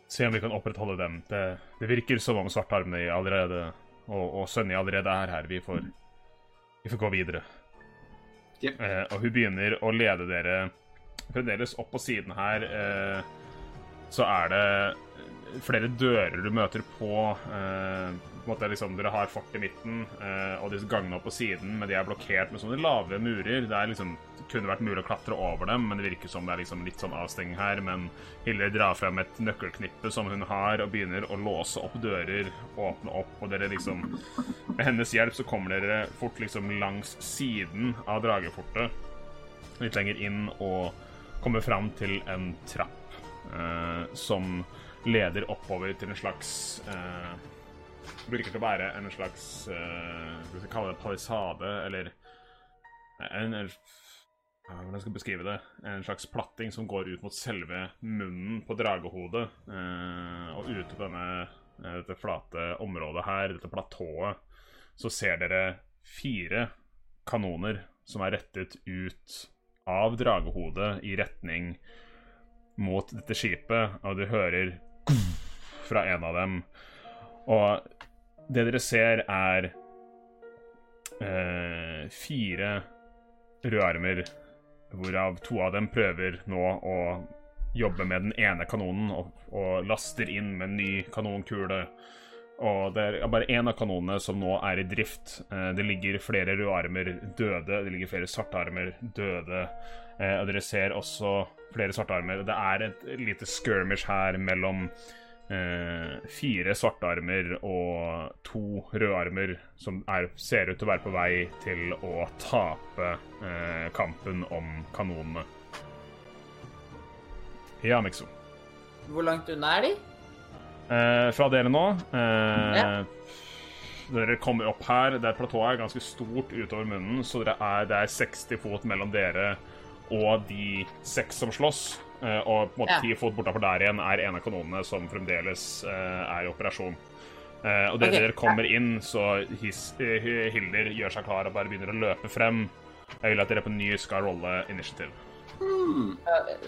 se om vi kan opprettholde dem. Det, det virker som om svartarmene allerede og, og Sunny allerede er her. Vi får, vi får gå videre. Yep. Eh, og hun begynner å lede dere fremdeles opp på siden her. Eh, så er det flere dører du møter på. Eh, på en måte liksom, Dere har fort i midten, eh, og disse gangene opp på siden, men de er blokkert med sånne lave murer. Det er liksom, kunne vært mulig å klatre over dem, men det virker som det er liksom litt sånn avstenging her. Men Hilde drar frem et nøkkelknippe som hun har, og begynner å låse opp dører. Åpne opp, og dere liksom Med hennes hjelp så kommer dere fort liksom langs siden av dragefortet. Litt lenger inn og kommer fram til en trapp eh, som leder oppover til en slags eh, Virker til å være en slags eh, Skal vi kalle det palisade, eller en, en Hvordan skal jeg beskrive det? En slags platting som går ut mot selve munnen på dragehodet. Eh, og ute på denne, eh, dette flate området her, dette platået, så ser dere fire kanoner som er rettet ut av dragehodet i retning mot dette skipet, og du hører fra en av dem. Og det dere ser, er eh, fire rødarmer, hvorav to av dem prøver nå å jobbe med den ene kanonen og, og laster inn med en ny kanonkule. Og det er bare én av kanonene som nå er i drift. Eh, det ligger flere røde armer døde, det ligger flere svarte armer døde. Eh, og dere ser også flere svarte armer. Det er et lite skirmish her mellom eh, fire svarte armer og to røde armer som er, ser ut til å være på vei til å tape eh, kampen om kanonene. Ja, Mikso. Hvor langt unna er de? Eh, fra dere nå eh, Ja. Dere kommer opp her. Det platået er ganske stort utover munnen, så er, det er 60 fot mellom dere og de seks som slåss. Eh, og på en måte Ja. 10 fot bortafor der igjen er en av kanonene som fremdeles eh, er i operasjon. Uh, og det okay. dere kommer inn, så his, uh, Hilder gjør seg klar og bare begynner å løpe frem. Jeg vil at dere på ny skal rolle initiativ. Hmm.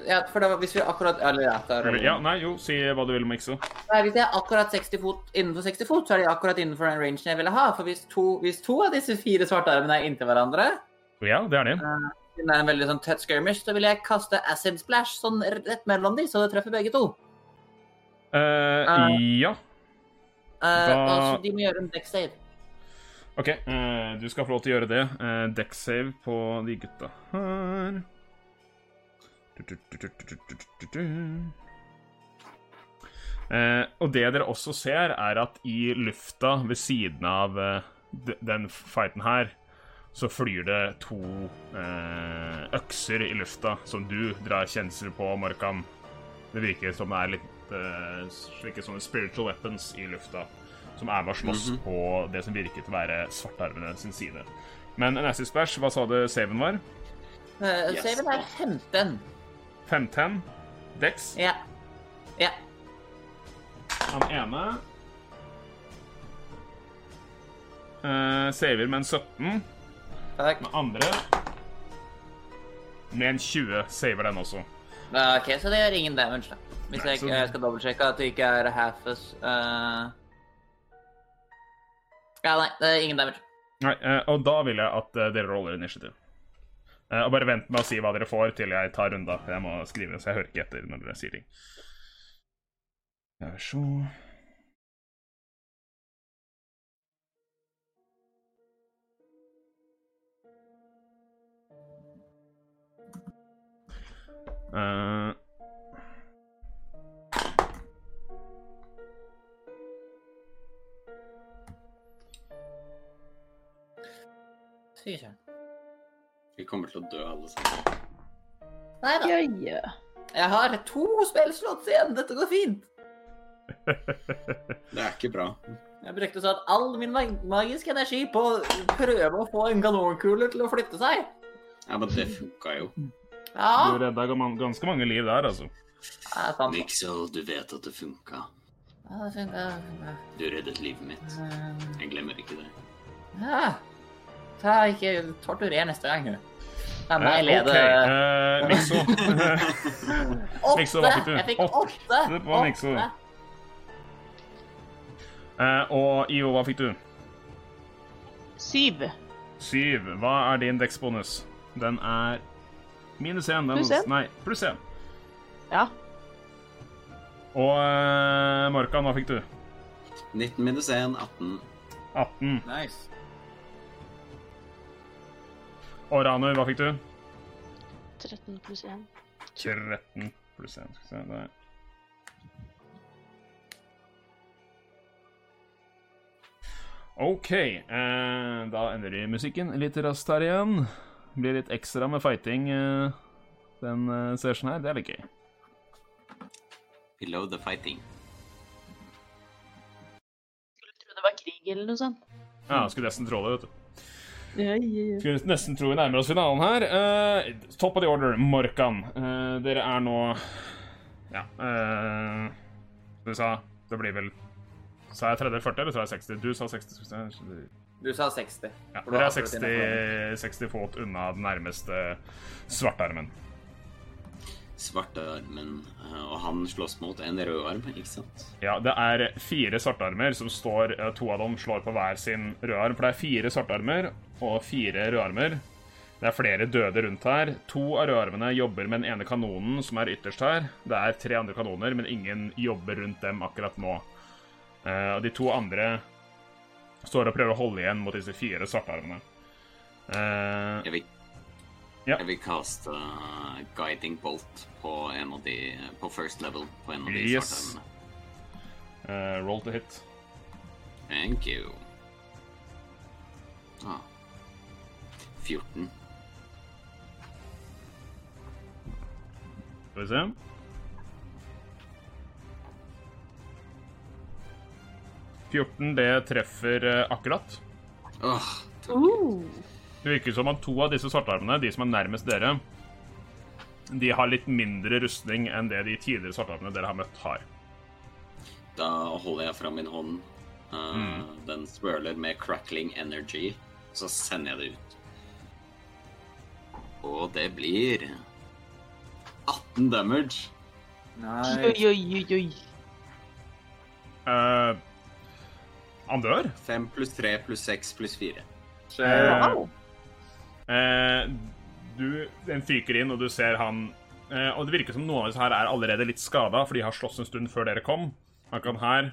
Ja, for det var, hvis vi akkurat Eller ja, da Ja, nei, jo, si hva du vil, Mikso. Nei, Hvis jeg er akkurat 60 fot innenfor 60 fot, så er de akkurat innenfor den rangen jeg ville ha. For hvis to, hvis to av disse fire svarte armene er inntil hverandre, Ja, det er det. Siden det er en veldig sånn tett skirmish, så vil jeg kaste acid splash sånn rett mellom de, så det treffer begge to. Eh, ja. Uh, Da- altså, de må gjøre en deck save. OK, du skal få lov til å gjøre det. Uh, deck save på de gutta her. Og det dere også ser, er at i lufta ved siden av den fighten her, så flyr det to eh, økser i lufta som du drar kjensel på, Markan. Det virker som det er litt eh, slike sånne spiritual weapons i lufta som er med å slåss på det som virker til å være svartarvene sin side. Men en acid splash, hva sa du saven var? Uh, Yes. Saven er 15. 15? Dex. Ja. Ja. Han ene uh, saver med en 17. Takk. Den andre med en 20 saver den også. Uh, OK, så det gjør ingen damage, da. Hvis Nei, jeg, så- jeg skal dobbeltsjekke at det ikke er half us uh... Ja, nei, det er ingen damage. Nei, eh, og da vil jeg at eh, dere roller initiativ. Eh, og bare vent med å si hva dere får, til jeg tar runda. Jeg må skrive så jeg hører ikke etter når dere sier ting. Skal vi se Eh, søren. Vi kommer til å dø alle sammen. Nei da. Jeg har to spillslott igjen. Dette går fint. Det er ikke bra. Jeg brukte sånn all min magiske energi på å prøve å få en kanonkule til å flytte seg. Ja, men det funka jo. Ja, Du redda ganske mange liv der, altså. det er. Mixel, du vet at det funka. Ja, det funka. Du reddet livet mitt. Jeg glemmer ikke det. Ja. Ta ikke torturer neste gang, du. er Eh, meg leder. Okay. Uh, Mikso. Åtte! Jeg fikk Åtte. åtte. Det. Åtte. Eh, og IO, hva fikk du? Syv. Syv. Hva er din deksbonus? Den er minus én. Pluss én. Nei, pluss én. Ja. Og uh, Markan, hva fikk du? 19 minus 1, 18. 18. Nice. Og Ranu, hva fikk du? 13 pluss 1. 13 pluss 1. Skal vi se der. OK. eh, da endrer vi musikken litt raskt her igjen. Blir litt ekstra med fighting eh, den eh, session her. Det er litt gøy. Below the fighting. Skulle tro det var krig eller noe sånt. Ja, skulle nesten tro det, vet du. Ja, ja, ja. Skulle nesten tro vi nærmer oss finalen her. Eh, top of the order, Morkan. Eh, dere er nå Ja. Uh, du sa det blir vel Sa jeg 30 40, eller sa jeg 60? Du sa 60. skal vi se. Du sa 60. Ja, dere er akkurat 60, 60 fot unna den nærmeste svartarmen. Svartarmen. eh, Og han slåss mot en rødarm, ikke sant? Ja, det er fire svartarmer som står eh, To av dem slår på hver sin rødarm. For det er fire svartarmer og fire rødarmer. Det er flere døde rundt her. To av rødarmene jobber med den ene kanonen som er ytterst her. Det er tre andre kanoner, men ingen jobber rundt dem akkurat nå. Eh, og de to andre står og prøver å holde igjen mot disse fire svartarmene. Uh, Jeg vil, Ja. jeg vil kaste uh, guiding bolt på en av de På first level på en av de Yes. svartarmene. Uh, roll to hit. Thank you. Ah. 14. Skal vi se. «14, det treffer eh, akkurat. Åh, Uh, Det virker som at to av disse svartarmene, de som er nærmest dere, de har litt mindre rustning enn det de tidligere svartarmene dere har møtt, har. da holder jeg fram min hånd. Uh, Mm. Den swirler med crackling energy. Så sender jeg det ut. Og det blir 18 damage. Nei. oi, oi, oi, oi. Eh, han dør. 5 pluss 3 pluss 6 pluss 4. Eh, Wow. Eh, du, den fyker inn, og du ser han eh, Og det virker som noen av disse her er allerede litt skada, for de har slåss en stund før dere kom. Han kan her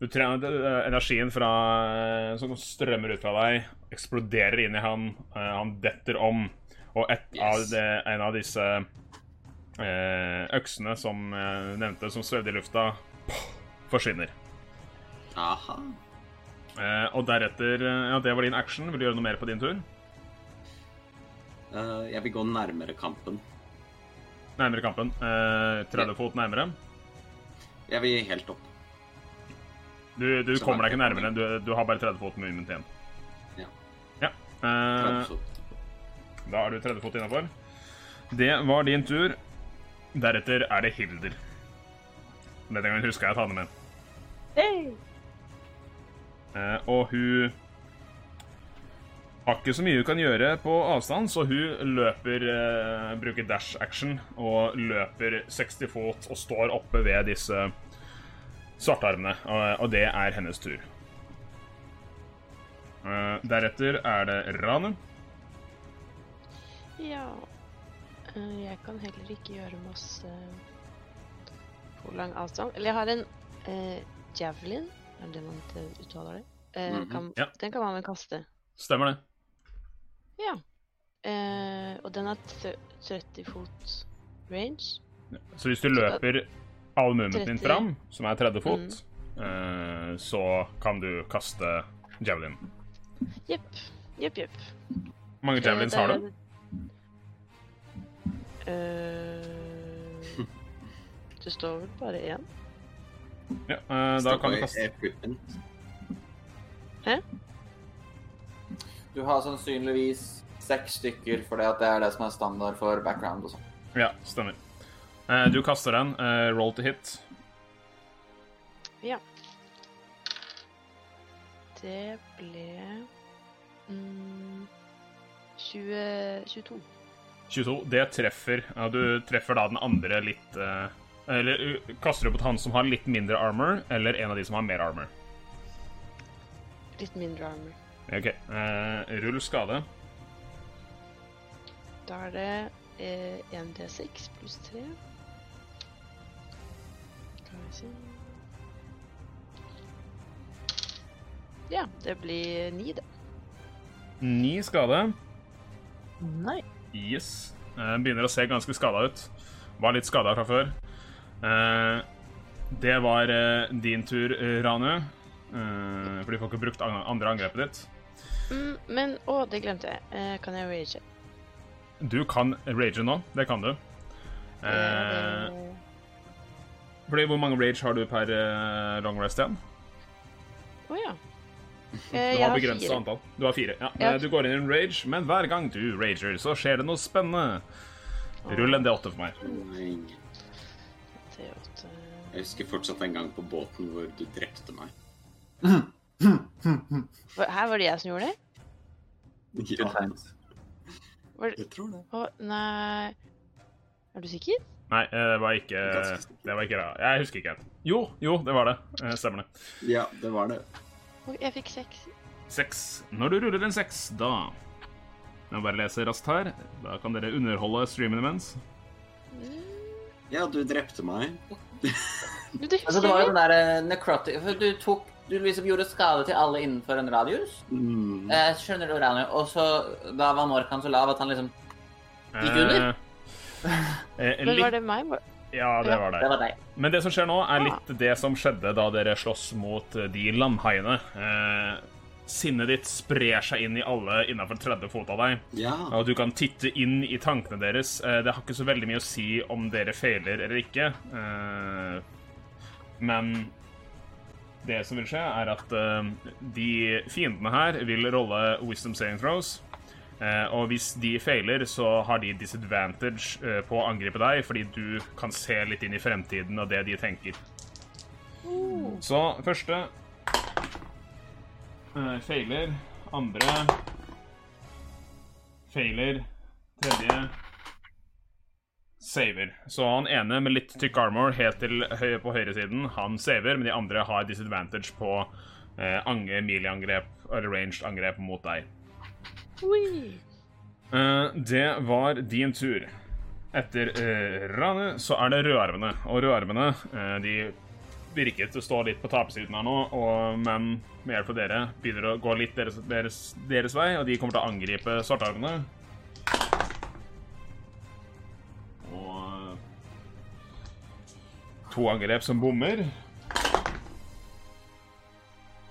du trener, Energien fra, eh, som strømmer ut fra deg, eksploderer inn i han. Eh, han detter om, og et av de, en av disse eh, øksene som nevnte, som svevde i lufta, forsvinner. Aha. Eh, og deretter eh, Ja, det var din action. Vil du gjøre noe mer på din tur? Uh, jeg vil gå nærmere kampen. Nærmere kampen. Eh, 30 fot nærmere. Jeg vil helt opp. Du, du kommer deg ikke nærmere. Du, du har bare 30 fot movement igjen. Ja. Ja. 30 Eh, fot. da er du 30 fot innafor. Det var din tur. Deretter er det Hilder. Denne gangen husker jeg å ta henne med. Hey. Eh, og hun har ikke så mye hun kan gjøre på avstand, så hun løper eh, Bruker dash action og løper 60 fot og står oppe ved disse svartarmene. Og, og det er hennes tur. Eh, deretter er det Ranu. Ja eh, Jeg kan heller ikke gjøre masse på lang avstand. Eller jeg har en eh, javelin, er det det man ut- uttaler det? Eh, Mhm. kan, Ja. Den kan man vel kaste. Stemmer det. Ja. Eh, og den har 30 fot range. Så hvis du løper all movementen din 30. fram, som er 30 fot, eh, så kan du kaste javelin. Jepp. Jepp, jepp. Hvor mange Eh, javelins har du? Eh, det står vel bare én. Ja, uh, da kan du kaste Equipment. Du har sannsynligvis seks stykker, for det er det som er standard for background og sånn. Ja, stemmer. Uh, du kaster den. Uh, roll to hit. Ja. Det ble mm, 20, 22. 22. Det treffer. Ja, du treffer da den andre litt Eller kaster du på han som har litt mindre armor, eller en av de som har mer armor? Litt mindre armor. OK. eh, rull skade. Da er det eh, 1D6 pluss 3. vi se. Ja, det blir ni, det. Ni skade. Nei. Yes. Eh, begynner å se ganske skada ut. Var litt skada fra før. Eh, det var eh, din tur, eh, Ranu. Eh, for du får ikke brukt andre angrepet ditt. Mm, men Å, det glemte jeg. Eh, kan jeg rage? Du kan rage nå. Det kan du. Eh, fordi hvor mange rage har du per uh, long rest igjen? Å ja. Du Eh, jeg har fire. antall. Du har fire. Ja. Ja. Du går inn i en rage, men hver gang du rager, så skjer det noe spennende. Rull en D8 for meg. Nei. T8. Jeg husker fortsatt en gang på båten hvor du drepte meg. Her var det jeg som gjorde det? Ja, Var det... jeg tror det. Å, nei Er du sikker? Nei, eh, det var ikke Det var ikke det. Jeg husker ikke. Jo, jo, det var det. Eh, Stemmer det. Ja, det var det. Jeg fikk seks. Seks. Når du ruller en seks, da Jeg må bare lese raskt her. Da kan dere underholde streamen imens. Ja, du drepte meg. Du, det Altså, det var jo den der eh, necrotic For du tok Du liksom gjorde skade til alle innenfor en radius. Mm. Eh, skjønner du, Rani? Og så da var Morkan så lav at han liksom Gikk under? Eh, eh, Men var det meg? Ja, det var Det det. var deg. Men det som skjer nå, er litt det som skjedde da dere slåss mot eh, de landhaiene. Eh, sinnet ditt sprer seg inn i alle innafor 30 fot av deg. Ja. Og du kan titte inn i tankene deres. Eh, Det har ikke så veldig mye å si om dere feiler eller ikke. Eh, Men det som vil skje, er at eh, de fiendene her vil rolle wisdom saving throws. Eh, Og hvis de feiler, så har de disadvantage på å angripe deg, fordi du kan se litt inn i fremtiden og det de tenker. Så første eh, feiler. Andre failer. Tredje saver. Så han ene med litt tykk armor helt til høy på høyresiden, han saver, men de andre har disadvantage på eh, ange, melee-angrep eller ranged angrep mot deg. Eh, det var din tur. Etter uh, Rane så er det rødarmene. Og rødarmene eh, de virket å stå litt på tapersiden her nå, og, men med hjelp av dere begynner å gå litt deres, deres, deres vei, og de kommer til å angripe svartarmene. Og eh, to angrep som bommer.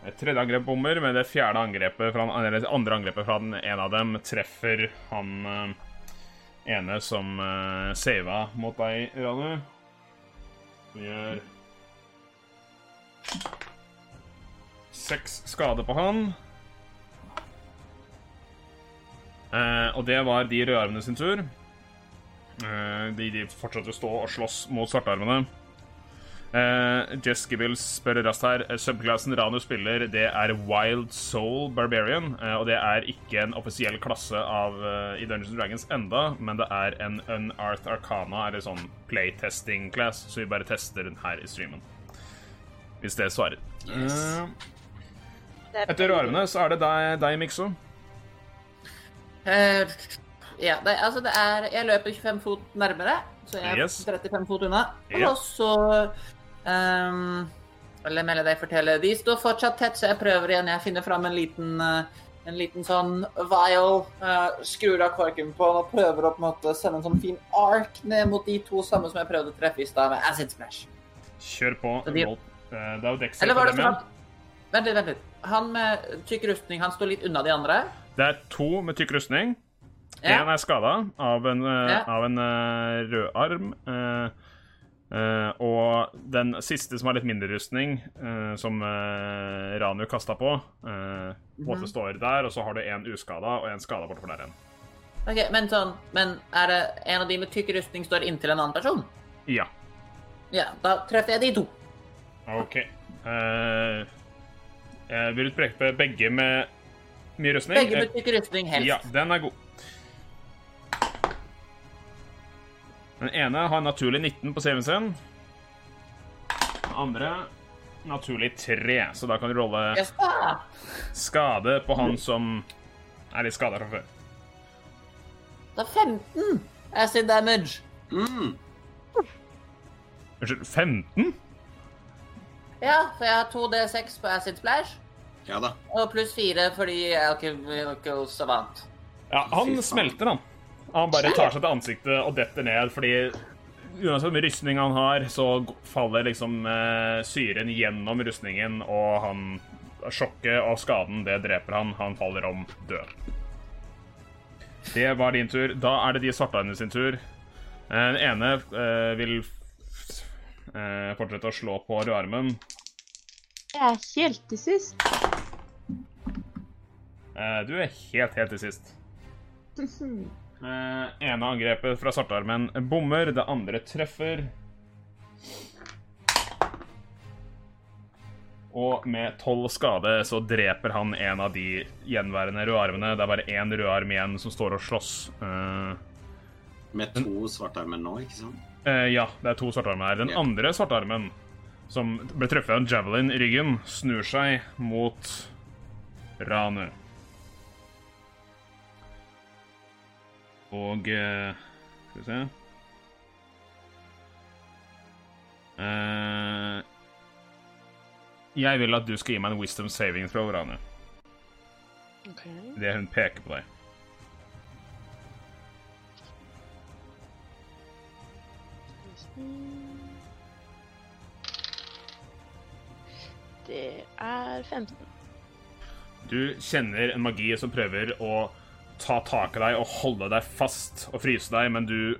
Et tredje angrep bommer, men det fjerde angrepet fra eller andre angrepet fra den ene av dem treffer han eh, ene som uh, sava mot deg, Ranu. Som gjør seks skade på han. Eh, og det var de rødarmene sin tur. Eh, de, de fortsatte å stå og slåss mot svartarmene. Eh, Jess Gibbles spør raskt her. eh, Subklassen Ranu spiller, det er Wild Soul Barbarian. eh, og det er ikke en offisiell klasse av, eh, i Dungeons Dragons enda, men det er en Unearth Arcana, eller sånn playtesting class, så vi bare tester den her i streamen. Hvis det svarer. Yes. Uh, etter armene så er det deg, deg Mikso. Uh, ja, det, altså det er Jeg løper 25 fot nærmere, så jeg er Yes. 35 fot unna. Og Og så um, Eller melder deg fortelle. De står fortsatt tett, så jeg prøver igjen. Jeg finner fram en liten uh, en liten sånn vial, uh, skrur av korken på den og prøver å på en måte sende en sånn fin ark ned mot de to samme som jeg prøvde å treffe i stad med acid splash. Kjør på. Så de- det er jo Dexter Eller var det igjen. Vent litt, vent litt. Han med tykk rustning, han står litt unna de andre. Det er to med tykk rustning. Ja. Er skada av en, eh, Ja. av en eh, rød arm. eh, eh, og den siste som har litt mindre rustning, eh, som Ranu kasta på, eh, på en måte Mhm. står der, og så har du en uskada og en skada bortover der igjen. Ok, Men sånn, men er det en av de med tykk rustning står inntil en annen person? Ja. Ja, da treffer jeg de to. OK. Uh, jeg vil utpreke preke begge med mye rustning? Begge med tykk rustning, helst. Ja, den er god. Den ene har naturlig 19 på CV-en sin. Den andre naturlig 3, så da kan du rolle skade på han som er litt skada fra før. Det er 15 acid damage. Mm. Unnskyld, 15? Ja, for jeg har 2D6 på acid splash, Ja da. og pluss 4 fordi alchemical savant. Ja, han smelter, han. Han bare tar seg til ansiktet og detter ned fordi Uansett hvor mye rustning han har, så faller liksom eh, syren gjennom rustningen, og han Sjokket og skaden, det dreper han. Han faller om død. Det var din tur. Da er det de svartarmene sin tur. Eh, Den ene eh, vil eh, fortsette å slå på rødarmen. Jeg er helt til sist. Eh, Du er helt, helt til sist. Eh, ene angrepet fra svartarmen bommer, det andre treffer. Og med tolv skade så dreper han en av de gjenværende rødarmene. Det er bare én rødarm igjen som står og slåss. Eh, Med to svartarmer nå, ikke sant? Eh, ja, det er to svartarmer her. Den yeah. andre svartarmen, som ble truffet av en javelin i ryggen, snur seg mot Ranu. Og eh, Skal vi se Eh, Jeg vil at du skal gi meg en wisdom saving fra Ranu. Okay. Det hun peker på deg. Det er 15. Du kjenner en magi som prøver å ta tak i deg og holde deg fast og fryse deg, men du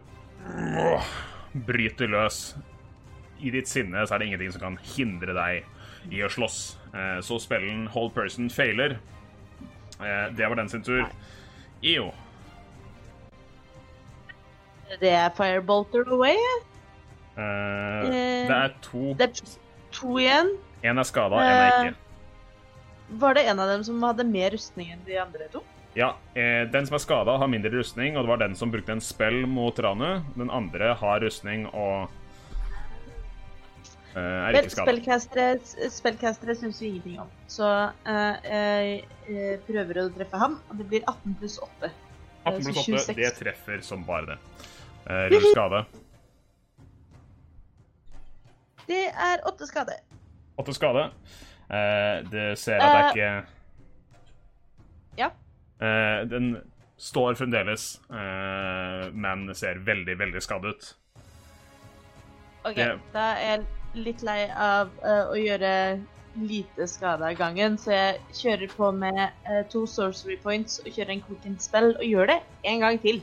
åh, bryter løs. I ditt sinne så er det ingenting som kan hindre deg i å slåss. Eh, Så spillen Hold Person failer. Eh, Det var den sin tur. IO. Det er Firebolter Away. Eh, Det er to. Det er to igjen. Én er skada, én er ikke. Var det en av dem som hadde mer rustning enn de andre to? Ja, eh, Den som er skada, har mindre rustning, og det var den som brukte en spell mot Ranu. Den andre har rustning og eh, er ikke skada. spellcastere, syns vi ingenting om. Så eh, jeg eh, prøver å treffe ham, og det blir 18 pluss 8. 18 pluss 8, det treffer som bare det. Eh, Rull skade. Det er åtte skade. Åtte skade. Eh, det ser at det er ikke Ja. Eh, den står fremdeles, eh, men ser veldig, veldig skadd ut. OK, Det- da er jeg litt lei av eh, å gjøre lite skade av gangen, så jeg kjører på med uh, to sorcery points og kjører en quicken spell og gjør det en gang til.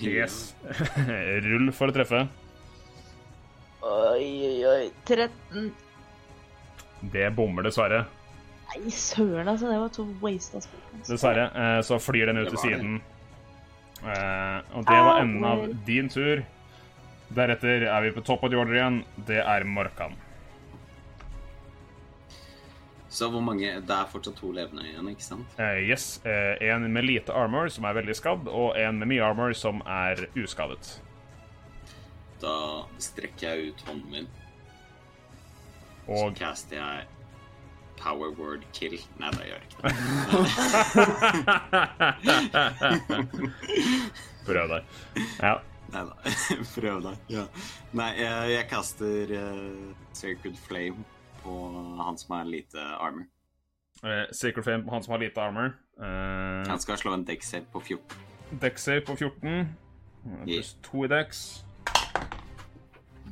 Yes. Rull for å treffe. Oi, oi, oi. 13. Det bommer dessverre. Nei, søren, altså. Det var to wasta spørsmål. Dessverre. Eh, så flyr den ut til siden. Eh, og det var enden av din tur. Deretter er vi på topp av the order igjen. Det er Morkan. Så hvor mange Det er fortsatt to levende igjen, ikke sant? Eh, yes. eh, en med lite armor, som er veldig skadd, og en med mye armor, som er uskadet. Da strekker jeg ut hånden min, Og så caster jeg power word kill. Nei, det gjør jeg ikke det. Prøv deg. Ja. Nei da. Prøv deg. Ja. Nei, jeg, jeg kaster uh, Sacred Flame på han som har lite armor. Uh, Sacred Flame på han som har lite armor. Uh, Han skal slå en deck save på 14. Deck save på 14. Pluss 2 i Dex.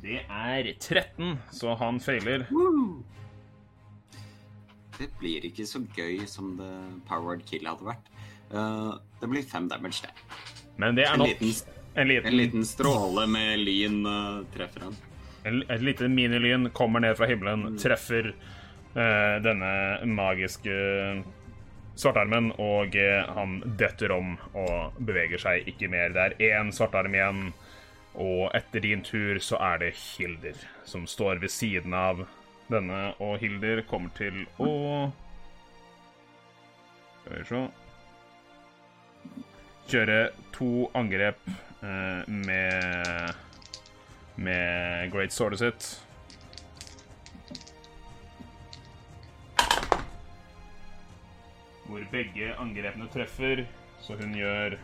Det er 13, så han feiler. Det blir ikke så gøy som det powered kill hadde vært. Uh, det blir fem damage, det. Men det er En nok. liten, En liten, en liten stråle med lyn uh, treffer han. en, et lite minilyn kommer ned fra himmelen, treffer uh, denne magiske svartarmen, og han detter om og beveger seg ikke mer. Det er én svartarm igjen, og etter din tur så er det Hilder som står ved siden av denne, og Hilder kommer til å Skal vi se Kjøre to angrep eh, med med Great Swordet sitt. Hvor begge angrepene treffer, så hun gjør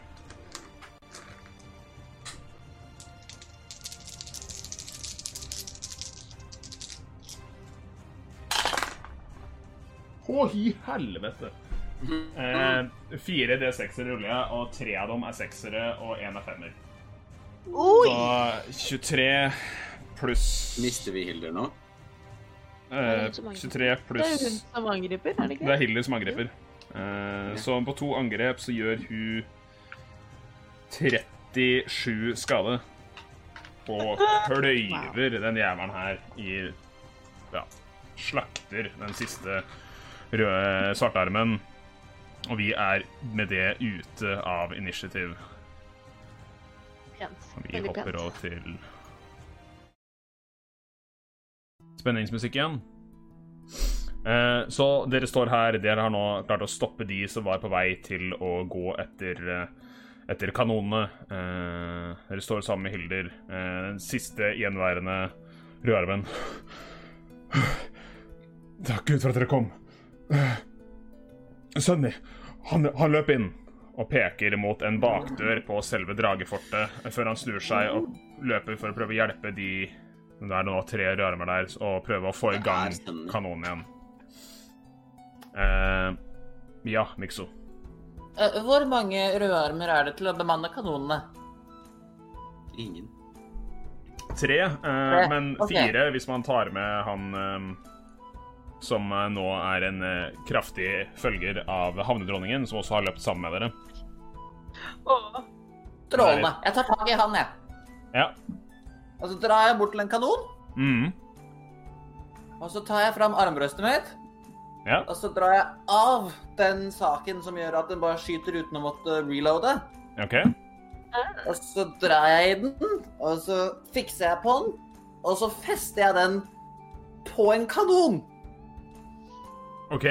Å, hi helvete! Eh, fire D6-er ruller jeg, og tre av dem er seksere, og én er femmer. Oi! Så 23 pluss Mister vi Hilder nå? eh, 23 Det er pluss hun som angriper, er det Det er Hilder som angriper. Eh, så på to angrep så gjør hun 37 skade. Og kløyver den jævelen her i Ja, slakter den siste røde svartarmen. Og vi er med det ute av initiativ. Pent. Og vi hopper over til spenningsmusikk igjen. Eh, så dere står her. Dere har nå klart å stoppe de som var på vei til å gå etter, eh, etter kanonene. Eh, dere står sammen med Hilder. Eh, den siste gjenværende rødarmen. Takk Gud for at dere kom. Eh, min! han, han løp inn og peker mot en bakdør på selve dragefortet før han snur seg og løper for å prøve å hjelpe de Det er nå tre rødarmer der, og prøve å få i gang kanonen igjen. Eh, ja, Mikso. Eh, Hvor mange rødarmer er det til å bemanne kanonene? Ingen. Tre, eh, men okay. fire hvis man tar med han eh, som eh, nå er en eh, kraftig følger av havnedronningen, som også har løpt sammen med dere. Åh. Strålende. Jeg tar tak i han, jeg. Ja. Og så drar jeg bort til en kanon, Mm. og så tar jeg fram armbrøstet mitt, Ja. og så drar jeg av den saken som gjør at den bare skyter uten å måtte reloade. OK. Og så drar jeg i den, og så fikser jeg på den, og så fester jeg den på en kanon. OK.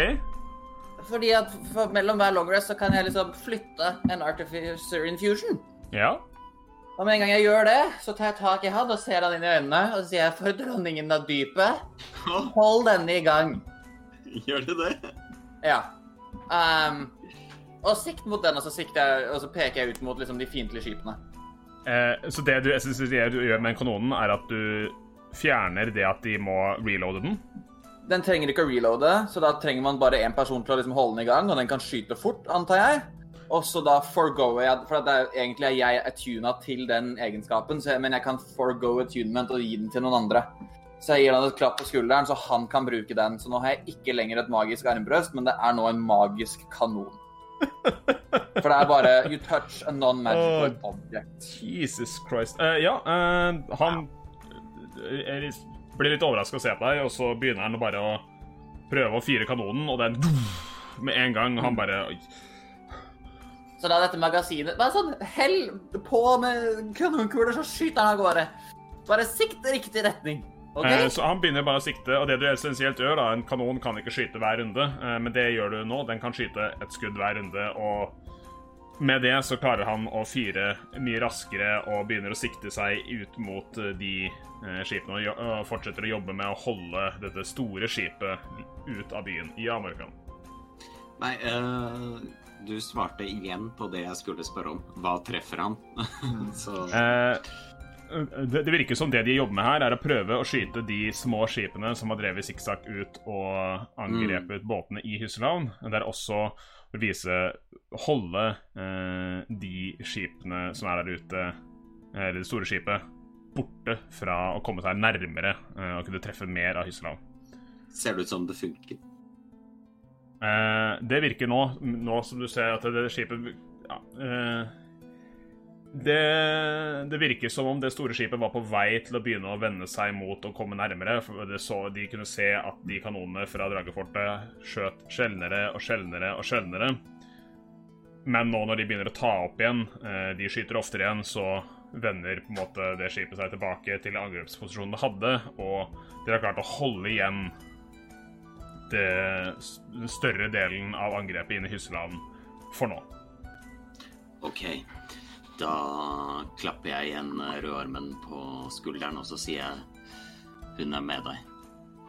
Fordi at for mellom hver long rest så kan jeg liksom flytte en artificer infusion. Ja. Og med en gang jeg gjør det, så tar jeg tak i han og ser han inn i øynene, og så sier jeg for dronningen av dypet, hold denne i gang. Gjør du det? Ja. Um, og sikt mot den, og så, jeg, og så peker jeg ut mot liksom, de fiendtlige skipene. Eh, så det du, det du gjør med kanonen, er at du fjerner det at de må reloade den? Den trenger ikke å reloade, så da trenger man bare én person til å liksom, holde den i gang, og den kan skyte fort, antar jeg. Og så da forgoer jeg For det er egentlig er jeg attuna til den egenskapen, så jeg, men jeg kan forgo attunement og gi den til noen andre. Så jeg gir han et klapp på skulderen, så han kan bruke den. Så nå har jeg ikke lenger et magisk armbrøst, men det er nå en magisk kanon. For det er bare You touch a non-magical object. Jesus Christ. Uh, ja, uh, han blir litt overraska å se på deg, og så begynner han bare å prøve å fyre kanonen, og den Med en gang han bare. Så da dette magasinet Bare sånn hell på med kanonkuler, så skyter han av gårde. Bare sikt riktig retning. OK? Eh, Så han begynner bare å sikte, og det du essensielt gjør, da En kanon kan ikke skyte hver runde, eh, men det gjør du nå. Den kan skyte et skudd hver runde, og med det så klarer han å fyre mye raskere og begynner å sikte seg ut mot eh, de eh, skipene og, fortsetter å jobbe med å holde dette store skipet ut av byen. i Morkan. Nei, uh, du svarte igjen på det jeg skulle spørre om. Hva treffer han? Så uh, det, det virker som det de jobber med her, er å prøve å skyte de små skipene som har drevet sikksakk ut og angrepet båtene i Hysselhavn. Det er også vise Holde eh, de skipene som er der ute, eller det store skipet, borte fra å komme seg nærmere eh, og kunne treffe mer av Hysseland. ser det ut som det funker. Eh, det virker nå, nå som du ser at det, skipet ja, eh, det, det virker som om det store skipet var på vei til å begynne å vende seg mot å komme nærmere. for så, De kunne se at de kanonene fra Dragefortet skjøt sjeldnere og sjeldnere og sjeldnere. Men nå når de begynner å ta opp igjen, eh, de skyter oftere igjen, så vender på en måte det skipet seg tilbake til angrepsposisjonen det hadde, og de har klart å holde igjen det, den større delen av angrepet inn i Hysseland for nå. OK. Da klapper jeg igjen rødarmen på skulderen, og så sier jeg hun er med deg.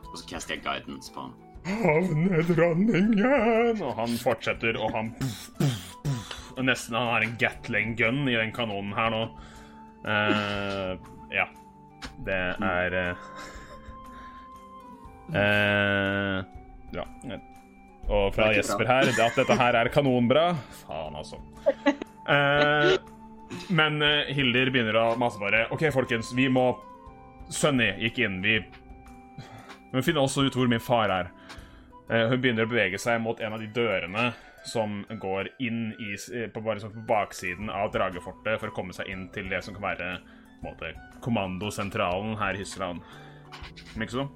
Og så caster jeg guidance på han. Havnedronningen! Og han fortsetter, og han og Nesten han har en Gatling gun i den kanonen her nå. Uh, ja. Det er uh, uh, Ja. Og fra Det er Jesper her her at dette her er kanonbra. Faen, altså. Eh, men uh, Hilder begynner å mase bare OK, folkens, vi må Sunny gikk inn. Vi Men må finne også ut hvor min far er. Uh, hun begynner å bevege seg mot en av de dørene som går inn i, eh, på, bare sånn på baksiden av dragefortet for å komme seg inn til det som kan være på en måte, kommandosentralen her i Hysseland. Mikso?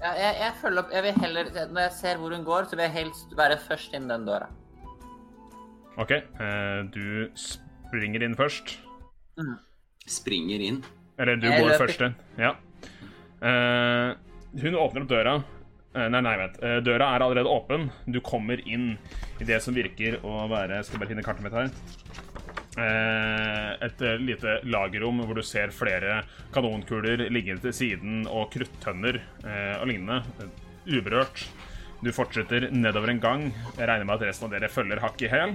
Ja, jeg, jeg følger opp. Jeg vil heller, når jeg ser hvor hun går, så vil jeg helst være først inn den døra. OK, Uh, du springer inn først. Springer inn. Eller du Jeg går løper. først inn. Ja. Uh, hun åpner opp døra. Uh, nei, nei, vent. Uh, døra er allerede åpen. Du kommer inn i det som virker å være Skal bare finne kartet mitt her. Eh, et lite lagerrom hvor du ser flere kanonkuler liggende til siden og kruttønner eh, og lignende. Uberørt. Du fortsetter nedover en gang. Jeg regner med at resten av dere følger hakk i hæl.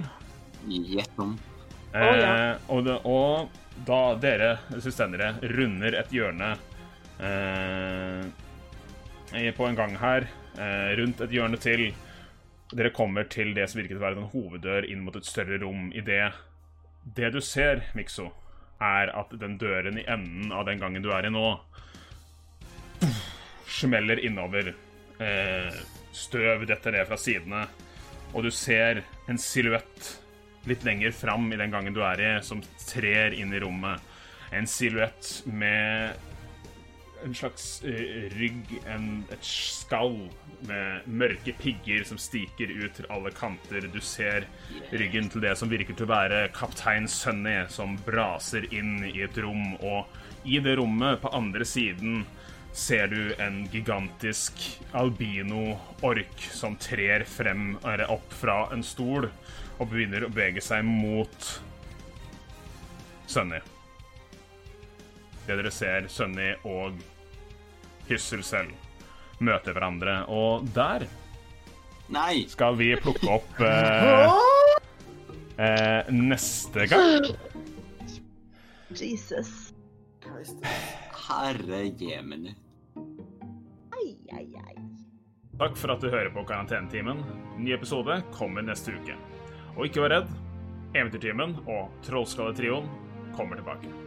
Gjett om. Eh, og, det, og da dere assistenter runder et hjørne eh, på en gang her, eh, rundt et hjørne til Dere kommer til det som virket å være en hoveddør inn mot et større rom. I det Det du ser, Mikso, er at den døren i enden av den gangen du er i nå, smeller innover. Eh, støv detter ned fra sidene, og du ser en silhuett litt lenger fram i den gangen du er i, som trer inn i rommet. En silhuett med en slags eh, rygg, en, et skall med mørke pigger som stiker ut til alle kanter. Du ser ryggen til det som virker til å være kaptein Sunny, som braser inn i et rom, og i det rommet, på andre siden, ser du en gigantisk albino-ork som trer frem, eller opp fra en stol og begynner å bevege seg mot Sunny. Det dere ser, Sunny og Hyssel selv møte hverandre, og der Nei! skal vi plukke opp eh, eh, neste gang. Jesus. Herre jemini. Ai, ai, ai. Takk for at du hører på Karantenetimen. Ny episode kommer neste uke. Og ikke vær redd. Eventyrtimen og Trollskalletrioen kommer tilbake.